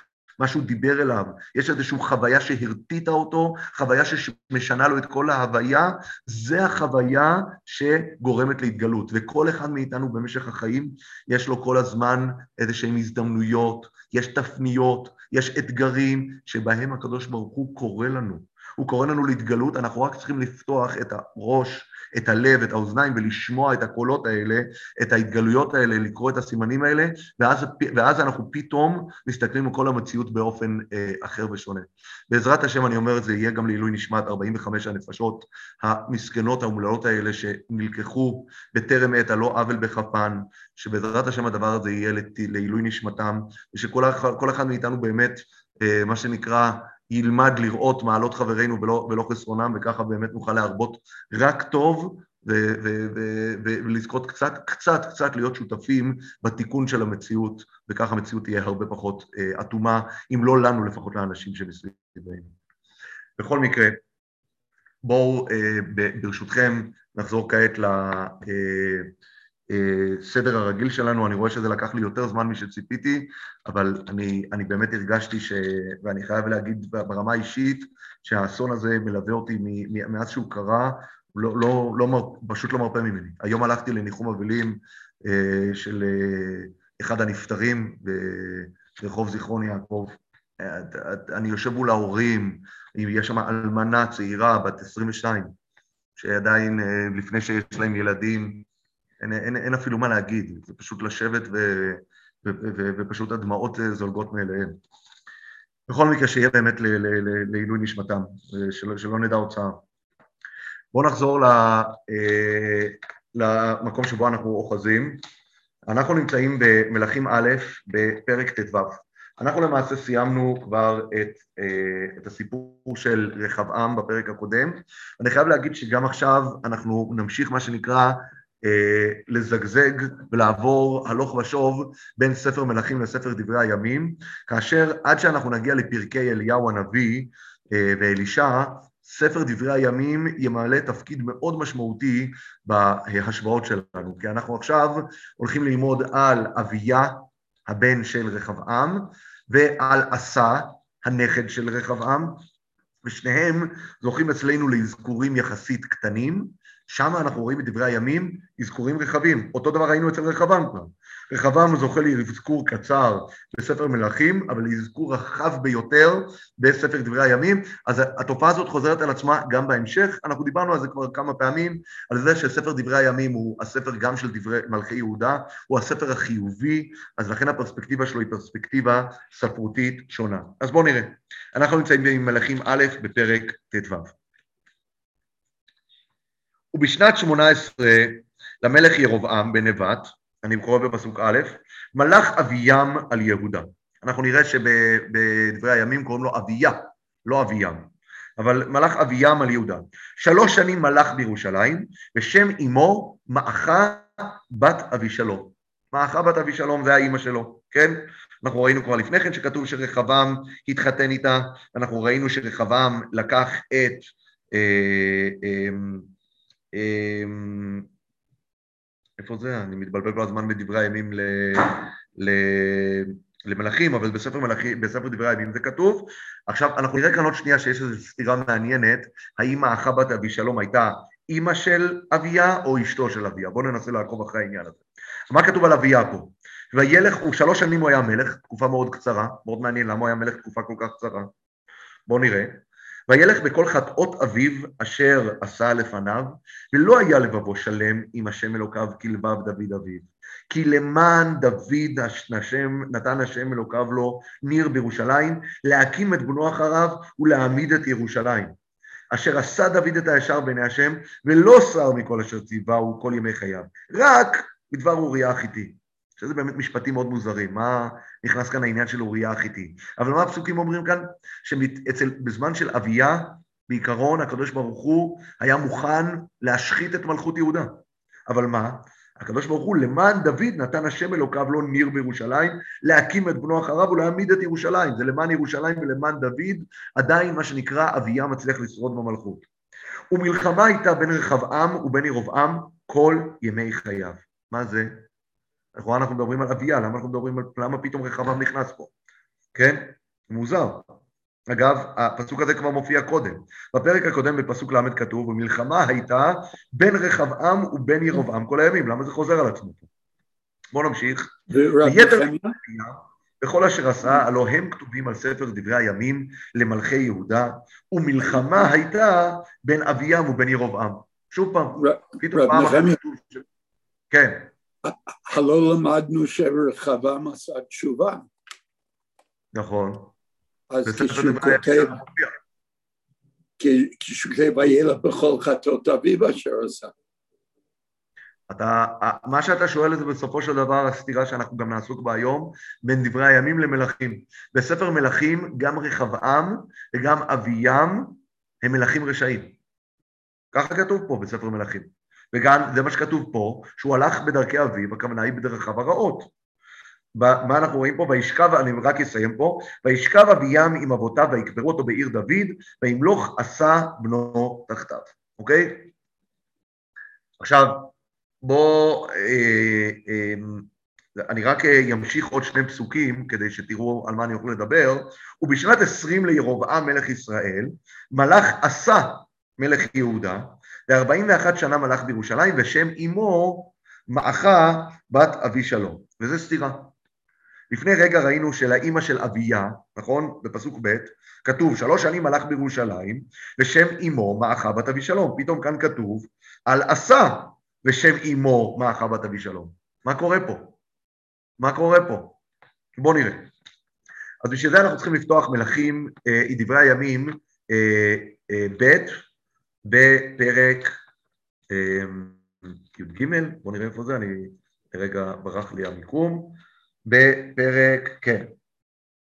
משהו דיבר אליו, יש איזושהי חוויה שהרטיטה אותו, חוויה שמשנה לו את כל ההוויה, זה החוויה שגורמת להתגלות. וכל אחד מאיתנו במשך החיים, יש לו כל הזמן איזשהן הזדמנויות, יש תפניות, יש אתגרים שבהם הקדוש ברוך הוא קורא לנו. הוא קורא לנו להתגלות, אנחנו רק צריכים לפתוח את הראש את הלב, את האוזניים, ולשמוע את הקולות האלה, את ההתגלויות האלה, לקרוא את הסימנים האלה, ואז, ואז אנחנו פתאום מסתכלים על כל המציאות באופן אה, אחר ושונה. בעזרת השם, אני אומר את זה, יהיה גם לעילוי נשמת 45 הנפשות המסכנות, האומללות האלה, שנלקחו בטרם עת, הלא עוול בכפן, שבעזרת השם הדבר הזה יהיה לעילוי נשמתם, ושכל אחד מאיתנו באמת, אה, מה שנקרא, ילמד לראות מעלות חברינו ולא, ולא חסרונם, וככה באמת נוכל להרבות רק טוב ולזכות קצת, קצת, קצת להיות שותפים בתיקון של המציאות, וכך המציאות תהיה הרבה פחות אה, אטומה, אם לא לנו, לפחות לאנשים שמסביבנו. בכל מקרה, בואו אה, ברשותכם נחזור כעת לסדר אה, הרגיל שלנו, אני רואה שזה לקח לי יותר זמן משציפיתי, אבל אני, אני באמת הרגשתי ש... ואני חייב להגיד ברמה האישית, שהאסון הזה מלווה אותי מאז שהוא קרה, לא, לא, לא, פשוט לא מרפה ממני. היום הלכתי לניחום אבלים אה, של אה, אחד הנפטרים ברחוב זיכרון יעקב. אה, אני יושב מול ההורים, יש שם אלמנה צעירה, בת 22, שעדיין לפני שיש להם ילדים, אין, אין, אין אפילו מה להגיד, זה פשוט לשבת ו, ו, ו, ו, ופשוט הדמעות זולגות מאליהן. בכל מקרה, שיהיה באמת לעילוי נשמתם, שלא, שלא נדע הוצאה. בואו נחזור אה, למקום שבו אנחנו אוחזים. אנחנו נמצאים במלכים א', בפרק ט"ו. אנחנו למעשה סיימנו כבר את, אה, את הסיפור של רחבעם בפרק הקודם. אני חייב להגיד שגם עכשיו אנחנו נמשיך מה שנקרא אה, לזגזג ולעבור הלוך ושוב בין ספר מלכים לספר דברי הימים, כאשר עד שאנחנו נגיע לפרקי אליהו הנביא ואלישע, ספר דברי הימים ימלא תפקיד מאוד משמעותי בהשוואות שלנו, כי אנחנו עכשיו הולכים ללמוד על אביה, הבן של רחבעם, ועל עשה, הנכד של רחבעם, ושניהם זוכים אצלנו לאזכורים יחסית קטנים, שם אנחנו רואים בדברי הימים אזכורים רחבים. אותו דבר ראינו אצל רחבעם כבר. רחבעם זוכה לאזכור קצר בספר מלכים, אבל לאזכור רחב ביותר בספר דברי הימים, אז התופעה הזאת חוזרת על עצמה גם בהמשך, אנחנו דיברנו על זה כבר כמה פעמים, על זה שספר דברי הימים הוא הספר גם של דברי מלכי יהודה, הוא הספר החיובי, אז לכן הפרספקטיבה שלו היא פרספקטיבה ספרותית שונה. אז בואו נראה. אנחנו נמצאים עם מלכים א' בפרק ט"ו. ובשנת שמונה עשרה למלך ירבעם בן נבט, אני קורא בפסוק א', מלך אביים על יהודה. אנחנו נראה שבדברי הימים קוראים לו אביה, לא אביים, אבל מלך אביים על יהודה. שלוש שנים מלך בירושלים, ושם אמו מעכה בת אבישלום. מעכה בת אבישלום זה האימא שלו, כן? אנחנו ראינו כבר לפני כן שכתוב שרחבעם התחתן איתה, אנחנו ראינו שרחבעם לקח את... אה, אה, איפה זה? אני מתבלבל כל הזמן בדברי הימים ל... ל... למלכים, אבל בספר, מלכים, בספר דברי הימים זה כתוב. עכשיו, אנחנו נראה כאן עוד שנייה שיש איזו סתירה מעניינת, האם האחה בת אבישלום הייתה אימא של אביה או אשתו של אביה. בואו ננסה לעקוב אחרי העניין הזה. מה כתוב על אביה פה? וילך, הוא שלוש שנים הוא היה מלך, תקופה מאוד קצרה, מאוד מעניין למה הוא היה מלך תקופה כל כך קצרה. בואו נראה. וילך בכל חטאות אביו אשר עשה לפניו, ולא היה לבבו שלם עם השם אלוקיו כלבב דוד אביו. כי למען דוד השם, נתן השם אלוקיו לו ניר בירושלים, להקים את בנו אחריו ולהעמיד את ירושלים. אשר עשה דוד את הישר בעיני השם, ולא שר מכל אשר ציווהו כל ימי חייו, רק בדבר אוריה החיתי. שזה באמת משפטים מאוד מוזרים, מה נכנס כאן העניין של אוריה החיתי. אבל מה הפסוקים אומרים כאן? שבזמן של אביה, בעיקרון הקדוש ברוך הוא היה מוכן להשחית את מלכות יהודה. אבל מה? הקדוש ברוך הוא, למען דוד נתן השם אלוקיו לו ניר בירושלים, להקים את בנו אחריו ולהעמיד את ירושלים. זה למען ירושלים ולמען דוד, עדיין מה שנקרא אביה מצליח לשרוד במלכות. ומלחמה הייתה בין רחבעם ובין ירבעם כל ימי חייו. מה זה? לכאורה אנחנו מדברים על אביה, למה אנחנו מדברים על... למה פתאום רחבעם נכנס פה? כן? מוזר. אגב, הפסוק הזה כבר מופיע קודם. בפרק הקודם בפסוק ל' כתוב, ומלחמה הייתה בין רחבעם ובין ירבעם כל הימים. למה זה חוזר על עצמו פה? בואו נמשיך. ויתר וכל אשר עשה, הלא הם כתובים על ספר דברי הימים למלכי יהודה, ומלחמה הייתה בין אביהם ובין ירבעם. שוב פעם, פתאום פעם אחת כן. הלא למדנו שרחבעם עשה תשובה. נכון. אז כשהוא כותב, כשהוא כותב וילך בכל חטאות אביו אשר עשה. אתה, מה שאתה שואל זה בסופו של דבר הסתירה שאנחנו גם נעסוק בה היום, בין דברי הימים למלכים. בספר מלכים גם רחבעם וגם אביים הם מלכים רשעים. ככה כתוב פה בספר מלכים. וגם זה מה שכתוב פה, שהוא הלך בדרכי אביו, הכוונה היא בדרכיו הרעות. מה אנחנו רואים פה? וישכב, אני רק אסיים פה, וישכב אביהם עם אבותיו ויקברו אותו בעיר דוד, וימלוך עשה בנו תחתיו, אוקיי? עכשיו, בואו, אה, אה, אני רק אמשיך עוד שני פסוקים כדי שתראו על מה אני יכול לדבר. ובשנת עשרים לירובעם מלך ישראל, מלך עשה מלך יהודה, וארבעים ואחת שנה מלך בירושלים, ושם אמו מעכה בת אבי שלום. וזה סתירה. לפני רגע ראינו שלאימא של אביה, נכון? בפסוק ב', כתוב שלוש שנים מלך בירושלים, ושם אמו מעכה בת אבי שלום. פתאום כאן כתוב על עשה ושם אמו מעכה בת אבי שלום. מה קורה פה? מה קורה פה? בואו נראה. אז בשביל זה אנחנו צריכים לפתוח מלכים, אה, דברי הימים, אה, אה, ב' בפרק אה, י"ג, בואו נראה איפה זה, אני רגע ברח לי המיקום, בפרק, כן,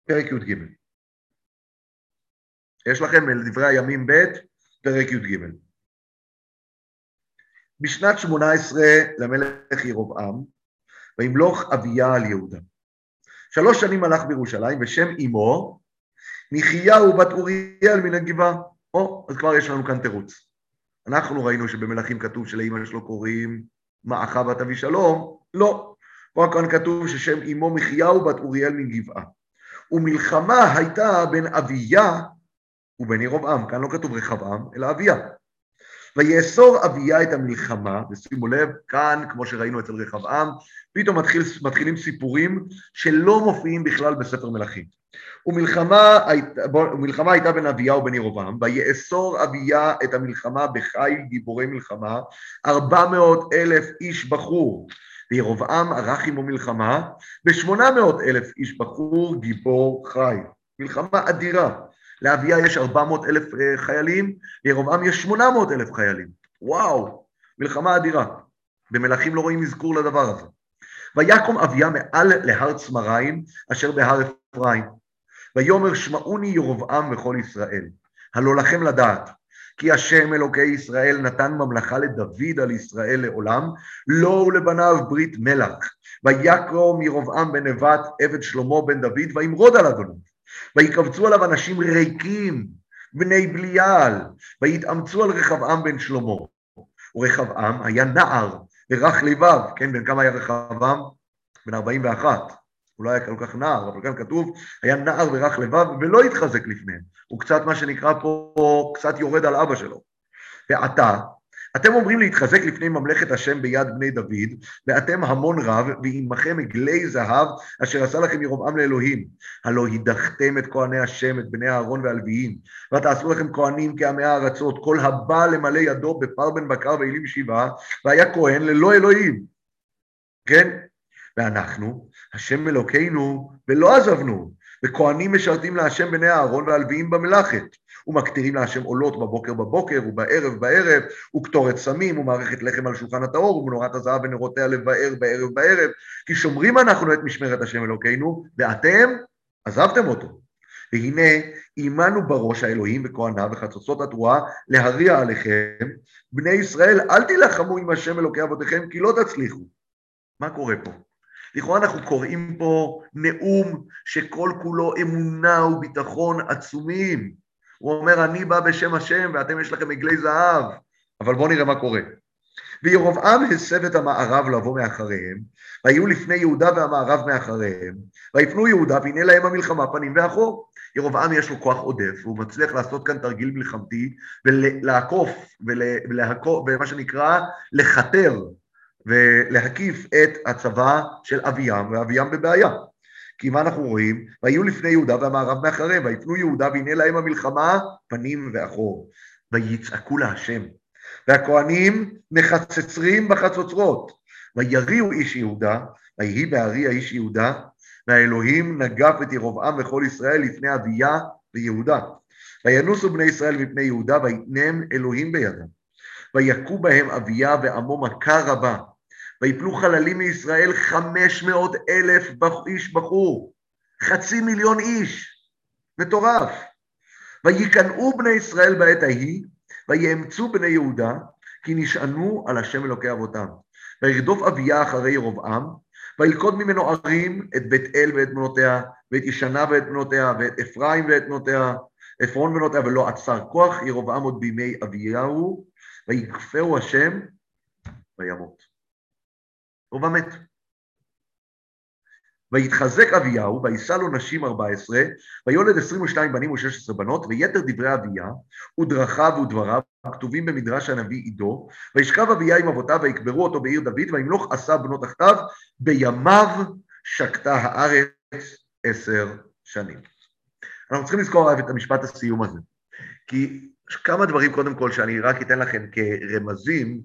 פרק י"ג. יש לכם דברי הימים ב', פרק י"ג. בשנת שמונה עשרה למלך ירבעם, וימלוך אביה על יהודה. שלוש שנים הלך בירושלים, ושם אמו, מחיהו בת אוריאל מן הגבעה. או, אז כבר יש לנו כאן תירוץ. אנחנו ראינו שבמלכים כתוב שלאימא שלו קוראים מעכה בת אבישלום, לא. פה כאן כתוב ששם אמו מחיהו בת אוריאל מן גבעה. ומלחמה הייתה בין אביה ובין ירבעם, כאן לא כתוב רחבעם, אלא אביה. ויאסור אביה את המלחמה, ושימו לב, כאן, כמו שראינו אצל רחבעם, פתאום מתחיל, מתחילים סיפורים שלא מופיעים בכלל בספר מלכים. ומלחמה, ומלחמה הייתה בין אביה ובין ירובעם, ויאסור אביה את המלחמה בחיל גיבורי מלחמה, ארבע מאות אלף איש בחור, וירובעם ערך עמו מלחמה, בשמונה מאות אלף איש בחור גיבור חי. מלחמה אדירה. לאביה יש 400 אלף אה, חיילים, לירובעם יש 800 אלף חיילים. וואו, מלחמה אדירה. במלכים לא רואים אזכור לדבר הזה. ויקום אביה מעל להר צמריים, אשר בהר אפרים. ויאמר שמעוני ירבעם וכל ישראל, הלא לכם לדעת, כי השם אלוקי ישראל נתן ממלכה לדוד על ישראל לעולם, לו ולבניו ברית מלך. ויקום ירבעם בן נבט עבד שלמה בן דוד, וימרוד על אדוניו. ויקבצו עליו אנשים ריקים, בני בליעל, ויתאמצו על רחבעם בן שלמה. ורחבעם היה נער, ורך לבב, כן, בן כמה היה רחבעם? בן 41. הוא לא היה כל כך נער, אבל כאן כתוב, היה נער ורך לבב, ולא התחזק לפניהם. הוא קצת, מה שנקרא פה, קצת יורד על אבא שלו. ועתה, אתם אומרים להתחזק לפני ממלכת השם ביד בני דוד, ואתם המון רב, ועמכם עגלי זהב, אשר עשה לכם ירבעם לאלוהים. הלא הדחתם את כהני השם, את בני אהרון והלוויים, ותעשו לכם כהנים כעמי הארצות, כל הבא למלא ידו בפר בן בקר ואלים שבעה, והיה כהן ללא אלוהים. כן? ואנחנו, השם אלוקינו, ולא עזבנו, וכהנים משרתים להשם בני אהרון והלוויים במלאכת. ומקטירים להשם עולות בבוקר בבוקר ובערב בערב, וקטורת סמים ומערכת לחם על שולחן הטהור, ומנורת הזהב ונרותיה לבאר בערב בערב, כי שומרים אנחנו את משמרת השם אלוקינו, ואתם עזבתם אותו. והנה עמנו בראש האלוהים וכהניו וחצוצות התרועה להריע עליכם, בני ישראל אל תילחמו עם השם אלוקי אבותיכם כי לא תצליחו. מה קורה פה? לכאורה אנחנו קוראים פה נאום שכל כולו אמונה וביטחון עצומים. הוא אומר, אני בא בשם השם ואתם יש לכם עגלי זהב. אבל בואו נראה מה קורה. וירבעם הסב את המערב לבוא מאחריהם, והיו לפני יהודה והמערב מאחריהם, ויפנו יהודה והנה להם המלחמה פנים ואחור. ירבעם יש לו כוח עודף, והוא מצליח לעשות כאן תרגיל מלחמתי, ולעקוף, ומה שנקרא, לכתר ולהקיף את הצבא של אביהם, ואביהם בבעיה. כי מה אנחנו רואים? והיו לפני יהודה והמערב מאחריהם, ויפנו יהודה והנה להם המלחמה פנים ואחור. ויצעקו להשם. והכהנים מחצצרים בחצוצרות. ויריעו איש יהודה, ויהי בהרי האיש יהודה, והאלוהים נגף את ירבעם וכל ישראל לפני אביה ויהודה. וינוסו בני ישראל מפני יהודה, ויתנם אלוהים בידם. ויכו בהם אביה ועמו מכה רבה, ויפלו חללים מישראל חמש מאות אלף איש בחור, חצי מיליון איש, מטורף. ויקנאו בני ישראל בעת ההיא, ויאמצו בני יהודה, כי נשענו על השם אלוקי אבותם. וירדוף אביה אחרי ירבעם, וילכוד ממנו ערים את בית אל ואת בנותיה, ואת ישנה ואת בנותיה, ואת אפרים ואת בנותיה, עפרון בנותיה, ולא עצר כוח ירבעם עוד בימי אביהו, ויכפהו השם, וימות. ובמת. ויתחזק אביהו, ויישא לו נשים ארבע עשרה, ויולד עשרים ושתיים בנים ושש עשרה בנות, ויתר דברי אביה, ודרכיו ודבריו, כתובים במדרש הנביא עידו, וישכב אביה עם אבותיו, ויקברו אותו בעיר דוד, וימלוך עשה בנות תחתיו, בימיו שקטה הארץ עשר שנים. אנחנו צריכים לזכור את המשפט הסיום הזה, כי כמה דברים קודם כל שאני רק אתן לכם כרמזים,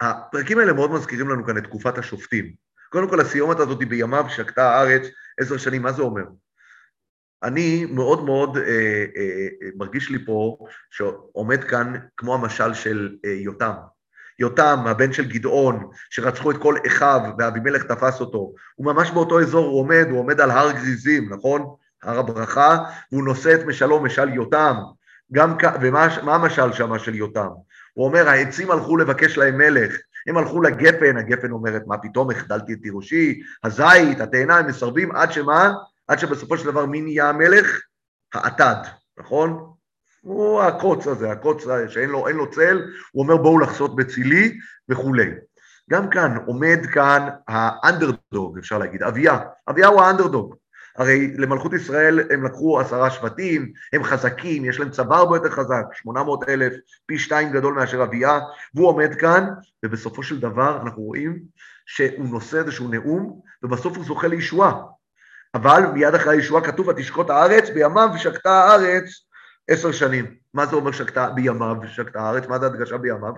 הפרקים האלה מאוד מזכירים לנו כאן את תקופת השופטים. קודם כל, הסיומת הזאת בימיו שקטה הארץ עשר שנים, מה זה אומר? אני מאוד מאוד אה, אה, אה, מרגיש לי פה שעומד כאן כמו המשל של אה, יותם. יותם, הבן של גדעון, שרצחו את כל אחיו ואבימלך תפס אותו, הוא ממש באותו אזור הוא עומד, הוא עומד על הר גריזים, נכון? הר הברכה, והוא נושא את משלו, משל יותם. גם, ומה המשל שם של יותם? הוא אומר, העצים הלכו לבקש להם מלך, הם הלכו לגפן, הגפן אומרת, מה פתאום, החדלתי את תירושי, הזית, התאנה, הם מסרבים עד שמה? עד שבסופו של דבר מי נהיה המלך? האטד, נכון? הוא הקוץ הזה, הקוץ שאין לו, לו צל, הוא אומר בואו לחסות בצילי וכולי. גם כאן עומד כאן האנדרדוג, אפשר להגיד, אביה, אביה הוא האנדרדוג. הרי למלכות ישראל הם לקחו עשרה שבטים, הם חזקים, יש להם צבא הרבה יותר חזק, 800 אלף, פי שתיים גדול מאשר אביה, והוא עומד כאן, ובסופו של דבר אנחנו רואים שהוא נושא איזשהו נאום, ובסוף הוא זוכה לישועה. אבל מיד אחרי הישועה כתוב, ותשקוט הארץ, בימיו שקטה הארץ עשר שנים. מה זה אומר שקטה בימיו שקטה הארץ? מה זה הדגשה בימיו?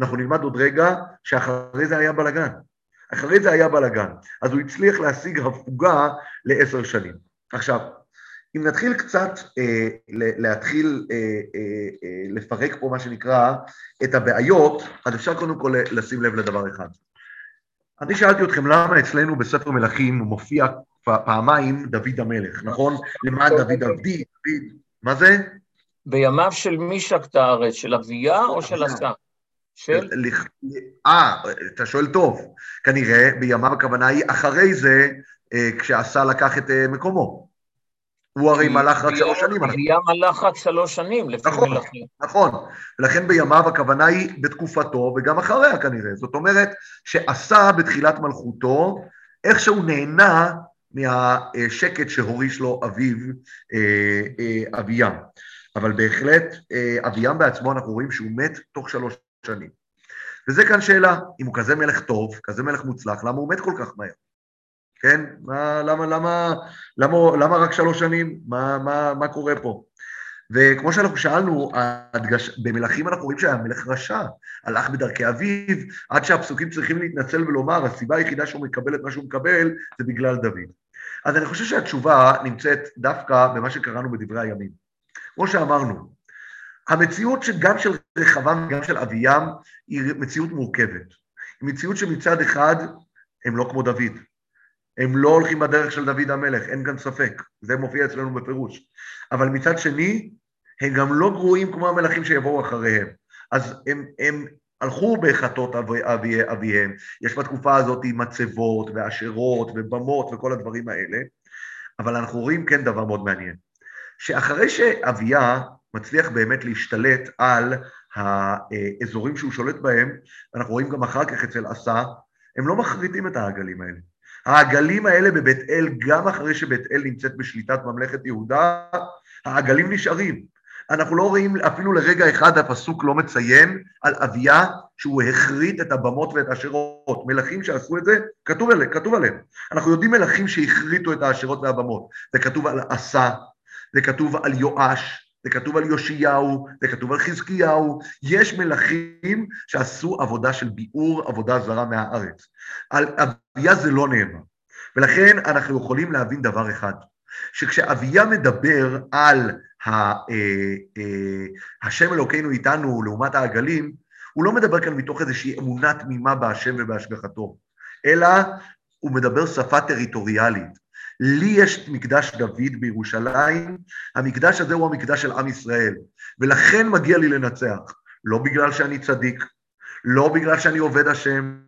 אנחנו נלמד עוד רגע שאחרי זה היה בלאגן. אחרי זה היה בלאגן. אז הוא הצליח להשיג הפוגה לעשר שנים. עכשיו, אם נתחיל קצת אה, להתחיל אה, אה, אה, לפרק פה מה שנקרא את הבעיות, אז אפשר קודם כל לשים לב לדבר אחד. אני שאלתי אתכם למה אצלנו בספר מלכים מופיע פעמיים דוד המלך, נכון? למען דוד עבדי, דוד, מה זה? בימיו של מי שקטה הארץ, של אביה או של עשה? של? אה, אתה שואל טוב. כנראה בימיו הכוונה היא אחרי זה, אה, כשעשה לקח את אה, מקומו. הוא הרי מלך רק שלוש שנים. היה מלך רק שלוש שנים, לפי נכון, מלכים. נכון, ולכן בימיו הכוונה היא בתקופתו וגם אחריה כנראה. זאת אומרת שעשה בתחילת מלכותו, איך שהוא נהנה מהשקט שהוריש לו אביו אה, אביהם. אבל בהחלט אביהם בעצמו, אנחנו רואים שהוא מת תוך שלוש שנים. וזה כאן שאלה, אם הוא כזה מלך טוב, כזה מלך מוצלח, למה הוא מת כל כך מהר? כן? מה, למה, למה, למה, למה רק שלוש שנים? מה, מה, מה קורה פה? וכמו שאנחנו שאלנו, הדגש, במלכים אנחנו רואים שהיה מלך רשע, הלך בדרכי אביו, עד שהפסוקים צריכים להתנצל ולומר, הסיבה היחידה שהוא מקבל את מה שהוא מקבל זה בגלל דוד. אז אני חושב שהתשובה נמצאת דווקא במה שקראנו בדברי הימים. כמו שאמרנו, המציאות גם של רחבעם וגם של אביהם היא מציאות מורכבת. היא מציאות שמצד אחד הם לא כמו דוד. הם לא הולכים בדרך של דוד המלך, אין כאן ספק, זה מופיע אצלנו בפירוש. אבל מצד שני, הם גם לא גרועים כמו המלכים שיבואו אחריהם. אז הם, הם הלכו בחטות אבי, אבי, אביהם, יש בתקופה הזאת מצבות ועשרות ובמות וכל הדברים האלה, אבל אנחנו רואים כן דבר מאוד מעניין, שאחרי שאביה מצליח באמת להשתלט על האזורים שהוא שולט בהם, ואנחנו רואים גם אחר כך אצל עשה, הם לא מחריטים את העגלים האלה. העגלים האלה בבית אל, גם אחרי שבית אל נמצאת בשליטת ממלכת יהודה, העגלים נשארים. אנחנו לא רואים אפילו לרגע אחד הפסוק לא מציין על אביה שהוא החריט את הבמות ואת האשרות. מלכים שעשו את זה, כתוב, עליהם, כתוב עליהם. אנחנו יודעים מלכים שהחריטו את האשרות והבמות. זה כתוב על עשה, זה כתוב על יואש, זה כתוב על יאשיהו, זה כתוב על חזקיהו, יש מלכים שעשו עבודה של ביעור עבודה זרה מהארץ. על אביה זה לא נאמר. ולכן אנחנו יכולים להבין דבר אחד, שכשאביה מדבר על ה, אה, אה, השם אלוקינו איתנו לעומת העגלים, הוא לא מדבר כאן מתוך איזושהי אמונה תמימה בהשם ובהשגחתו, אלא הוא מדבר שפה טריטוריאלית. לי יש מקדש דוד בירושלים, המקדש הזה הוא המקדש של עם ישראל, ולכן מגיע לי לנצח. לא בגלל שאני צדיק, לא בגלל שאני עובד השם,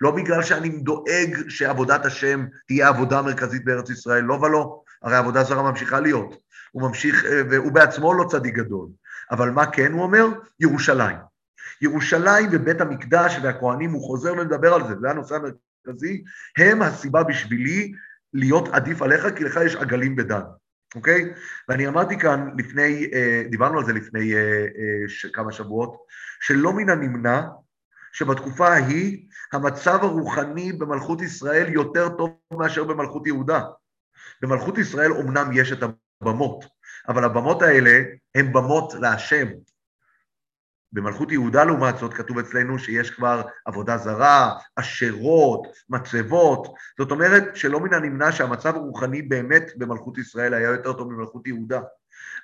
לא בגלל שאני דואג שעבודת השם תהיה העבודה המרכזית בארץ ישראל, לא ולא, הרי עבודה זרה ממשיכה להיות. הוא ממשיך, אה, והוא בעצמו לא צדיק גדול. אבל מה כן הוא אומר? ירושלים. ירושלים ובית המקדש והכוהנים, הוא חוזר ומדבר על זה, זה הנושא המרכזי, הם הסיבה בשבילי להיות עדיף עליך, כי לך יש עגלים בדן, אוקיי? ואני אמרתי כאן לפני, אה, דיברנו על זה לפני אה, כמה שבועות, שלא מן הנמנע שבתקופה ההיא המצב הרוחני במלכות ישראל יותר טוב מאשר במלכות יהודה. במלכות ישראל אומנם יש את הבמות, אבל הבמות האלה הן במות להשם. במלכות יהודה לעומת זאת כתוב אצלנו שיש כבר עבודה זרה, אשרות, מצבות, זאת אומרת שלא מן הנמנע שהמצב הרוחני באמת במלכות ישראל היה יותר טוב ממלכות יהודה.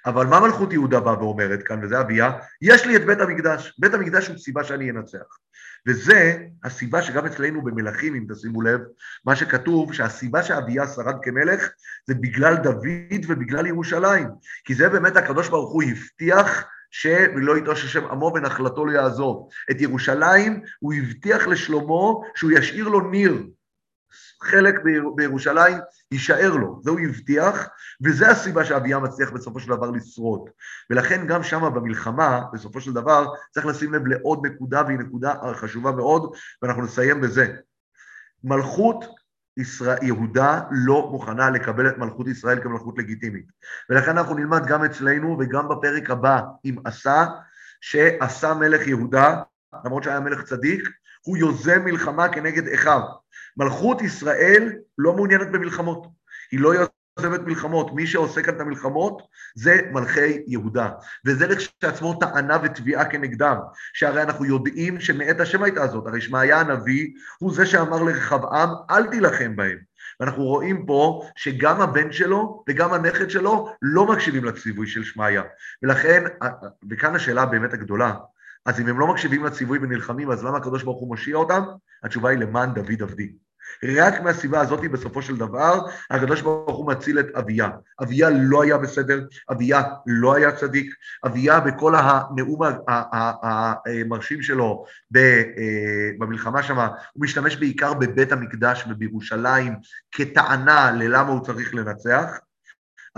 אבל מה מלכות יהודה באה ואומרת כאן, וזה אביה? יש לי את בית המקדש. בית המקדש הוא סיבה שאני אנצח. וזה הסיבה שגם אצלנו במלכים, אם תשימו לב, מה שכתוב, שהסיבה שאביה שרד כמלך זה בגלל דוד ובגלל ירושלים. כי זה באמת הקדוש ברוך הוא הבטיח שלא יטוש השם עמו ונחלתו לא יעזוב. את ירושלים הוא הבטיח לשלמה שהוא ישאיר לו ניר, חלק בירושלים יישאר לו, זה הוא הבטיח, וזה הסיבה שאביה מצליח בסופו של דבר לשרוד. ולכן גם שם במלחמה, בסופו של דבר, צריך לשים לב לעוד נקודה, והיא נקודה חשובה מאוד, ואנחנו נסיים בזה. מלכות ישראל, יהודה לא מוכנה לקבל את מלכות ישראל כמלכות לגיטימית. ולכן אנחנו נלמד גם אצלנו וגם בפרק הבא עם עשה, שעשה מלך יהודה, למרות שהיה מלך צדיק, הוא יוזם מלחמה כנגד אחיו. מלכות ישראל לא מעוניינת במלחמות, היא לא יוזמת מלחמות, מי שעושה כאן את המלחמות זה מלכי יהודה, וזה לכשעצמו טענה ותביעה כנגדם, שהרי אנחנו יודעים שמאת השם הייתה הזאת, הרי שמעיה הנביא הוא זה שאמר לרחבעם אל תילחם בהם, ואנחנו רואים פה שגם הבן שלו וגם הנכד שלו לא מקשיבים לציווי של שמעיה, ולכן, וכאן השאלה באמת הגדולה, אז אם הם לא מקשיבים לציווי ונלחמים, אז למה הקדוש ברוך הוא מושיע אותם? התשובה היא למען דוד עבדי. רק מהסיבה הזאת, בסופו של דבר, הקדוש ברוך הוא מציל את אביה. אביה לא היה בסדר, אביה לא היה צדיק, אביה בכל הנאום המרשים שלו אה, במלחמה שם, הוא משתמש בעיקר בבית המקדש ובירושלים כטענה ללמה הוא צריך לנצח,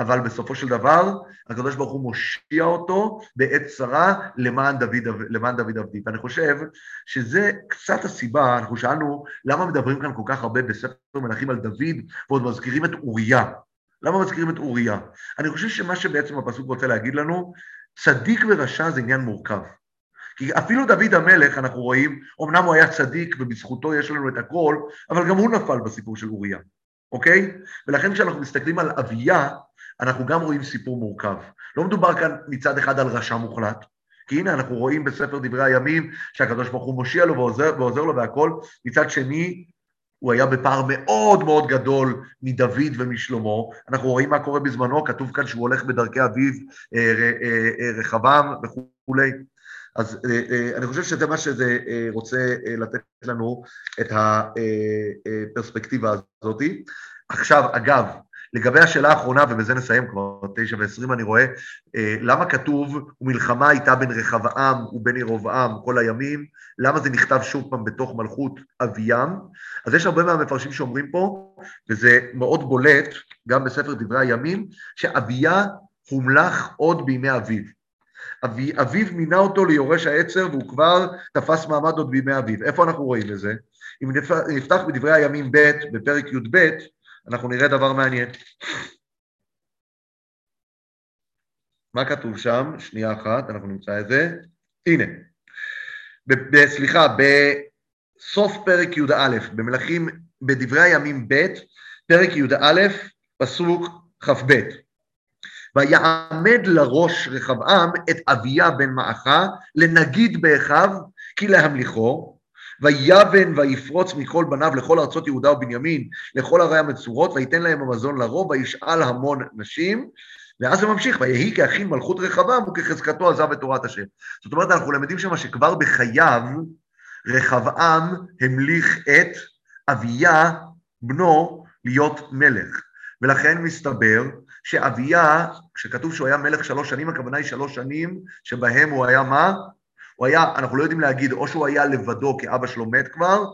אבל בסופו של דבר, הקדוש ברוך הוא מושיע אותו בעת צרה למען דוד, למען דוד עבדי. ואני חושב שזה קצת הסיבה, אנחנו שאלנו למה מדברים כאן כל כך הרבה בספר מלכים על דוד, ועוד מזכירים את אוריה. למה מזכירים את אוריה? אני חושב שמה שבעצם הפסוק רוצה להגיד לנו, צדיק ורשע זה עניין מורכב. כי אפילו דוד המלך, אנחנו רואים, אמנם הוא היה צדיק ובזכותו יש לנו את הכל, אבל גם הוא נפל בסיפור של אוריה, אוקיי? ולכן כשאנחנו מסתכלים על אביה, אנחנו גם רואים סיפור מורכב. לא מדובר כאן מצד אחד על רשע מוחלט, כי הנה אנחנו רואים בספר דברי הימים שהקדוש ברוך הוא מושיע לו ועוזר, ועוזר לו והכל, מצד שני הוא היה בפער מאוד מאוד גדול מדוד ומשלמה. אנחנו רואים מה קורה בזמנו, כתוב כאן שהוא הולך בדרכי אביו אה, אה, אה, רחבעם וכולי. אז אני חושב שזה מה שזה רוצה לתת לנו את הפרספקטיבה הזאת. עכשיו, אגב, לגבי השאלה האחרונה, ובזה נסיים כבר, תשע ועשרים אני רואה, אה, למה כתוב, ומלחמה הייתה בין רחבעם ובין ירבעם כל הימים, למה זה נכתב שוב פעם בתוך מלכות אביהם? אז יש הרבה מהמפרשים שאומרים פה, וזה מאוד בולט, גם בספר דברי הימים, שאביה הומלך עוד בימי אביו. אבי, אביו מינה אותו ליורש העצר והוא כבר תפס מעמד עוד בימי אביו. איפה אנחנו רואים את זה? אם נפתח בדברי הימים ב', בפרק י"ב, אנחנו נראה דבר מעניין. מה כתוב שם? שנייה אחת, אנחנו נמצא את זה. הנה, ב- ב- סליחה, בסוף פרק י"א, במלכים, בדברי הימים ב', פרק י"א, פסוק כ"ב. ויעמד לראש רחבעם את אביה בן מעכה לנגיד באחיו כי להמליכו, ויבן ויפרוץ מכל בניו לכל ארצות יהודה ובנימין, לכל ערי המצורות, וייתן להם המזון לרוב, וישאל המון נשים, ואז זה ממשיך, ויהי כאחים מלכות רחבם וכחזקתו עזב את תורת השם. זאת אומרת, אנחנו למדים שם שכבר בחייו רחבעם המליך את אביה, בנו, להיות מלך. ולכן מסתבר שאביה, כשכתוב שהוא היה מלך שלוש שנים, הכוונה היא שלוש שנים שבהם הוא היה מה? הוא היה, אנחנו לא יודעים להגיד, או שהוא היה לבדו כי אבא שלו מת כבר,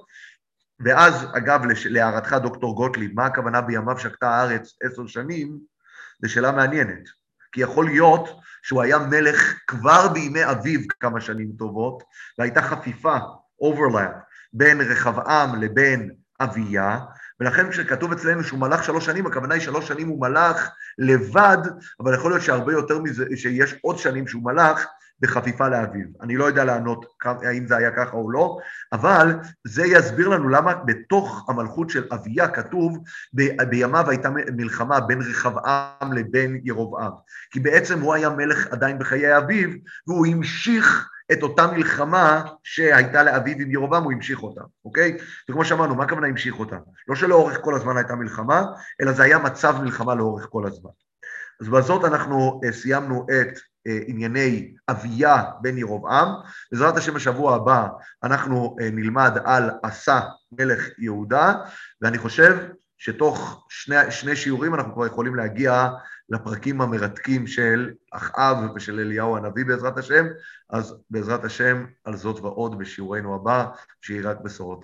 ואז, אגב, להערתך, דוקטור גוטליב, מה הכוונה בימיו שקטה הארץ עשר שנים? זו שאלה מעניינת. כי יכול להיות שהוא היה מלך כבר בימי אביו כמה שנים טובות, והייתה חפיפה, overlap, בין רחבעם לבין אביה, ולכן כשכתוב אצלנו שהוא מלך שלוש שנים, הכוונה היא שלוש שנים הוא מלך לבד, אבל יכול להיות שהרבה יותר מזה, שיש עוד שנים שהוא מלך בחפיפה לאביו. אני לא יודע לענות האם זה היה ככה או לא, אבל זה יסביר לנו למה בתוך המלכות של אביה כתוב ב- בימיו הייתה מלחמה בין רחבעם לבין ירבעם. כי בעצם הוא היה מלך עדיין בחיי אביו, והוא המשיך את אותה מלחמה שהייתה לאביו עם ירבעם, הוא המשיך אותה, אוקיי? וכמו שאמרנו, מה הכוונה המשיך אותה? לא שלאורך כל הזמן הייתה מלחמה, אלא זה היה מצב מלחמה לאורך כל הזמן. אז בזאת אנחנו אה, סיימנו את ענייני אביה בן ירבעם. בעזרת השם בשבוע הבא אנחנו אה, נלמד על עשה מלך יהודה, ואני חושב שתוך שני, שני שיעורים אנחנו כבר יכולים להגיע לפרקים המרתקים של אחאב ושל אליהו הנביא בעזרת השם, אז בעזרת השם על זאת ועוד בשיעורנו הבא, שיהי רק בשורות.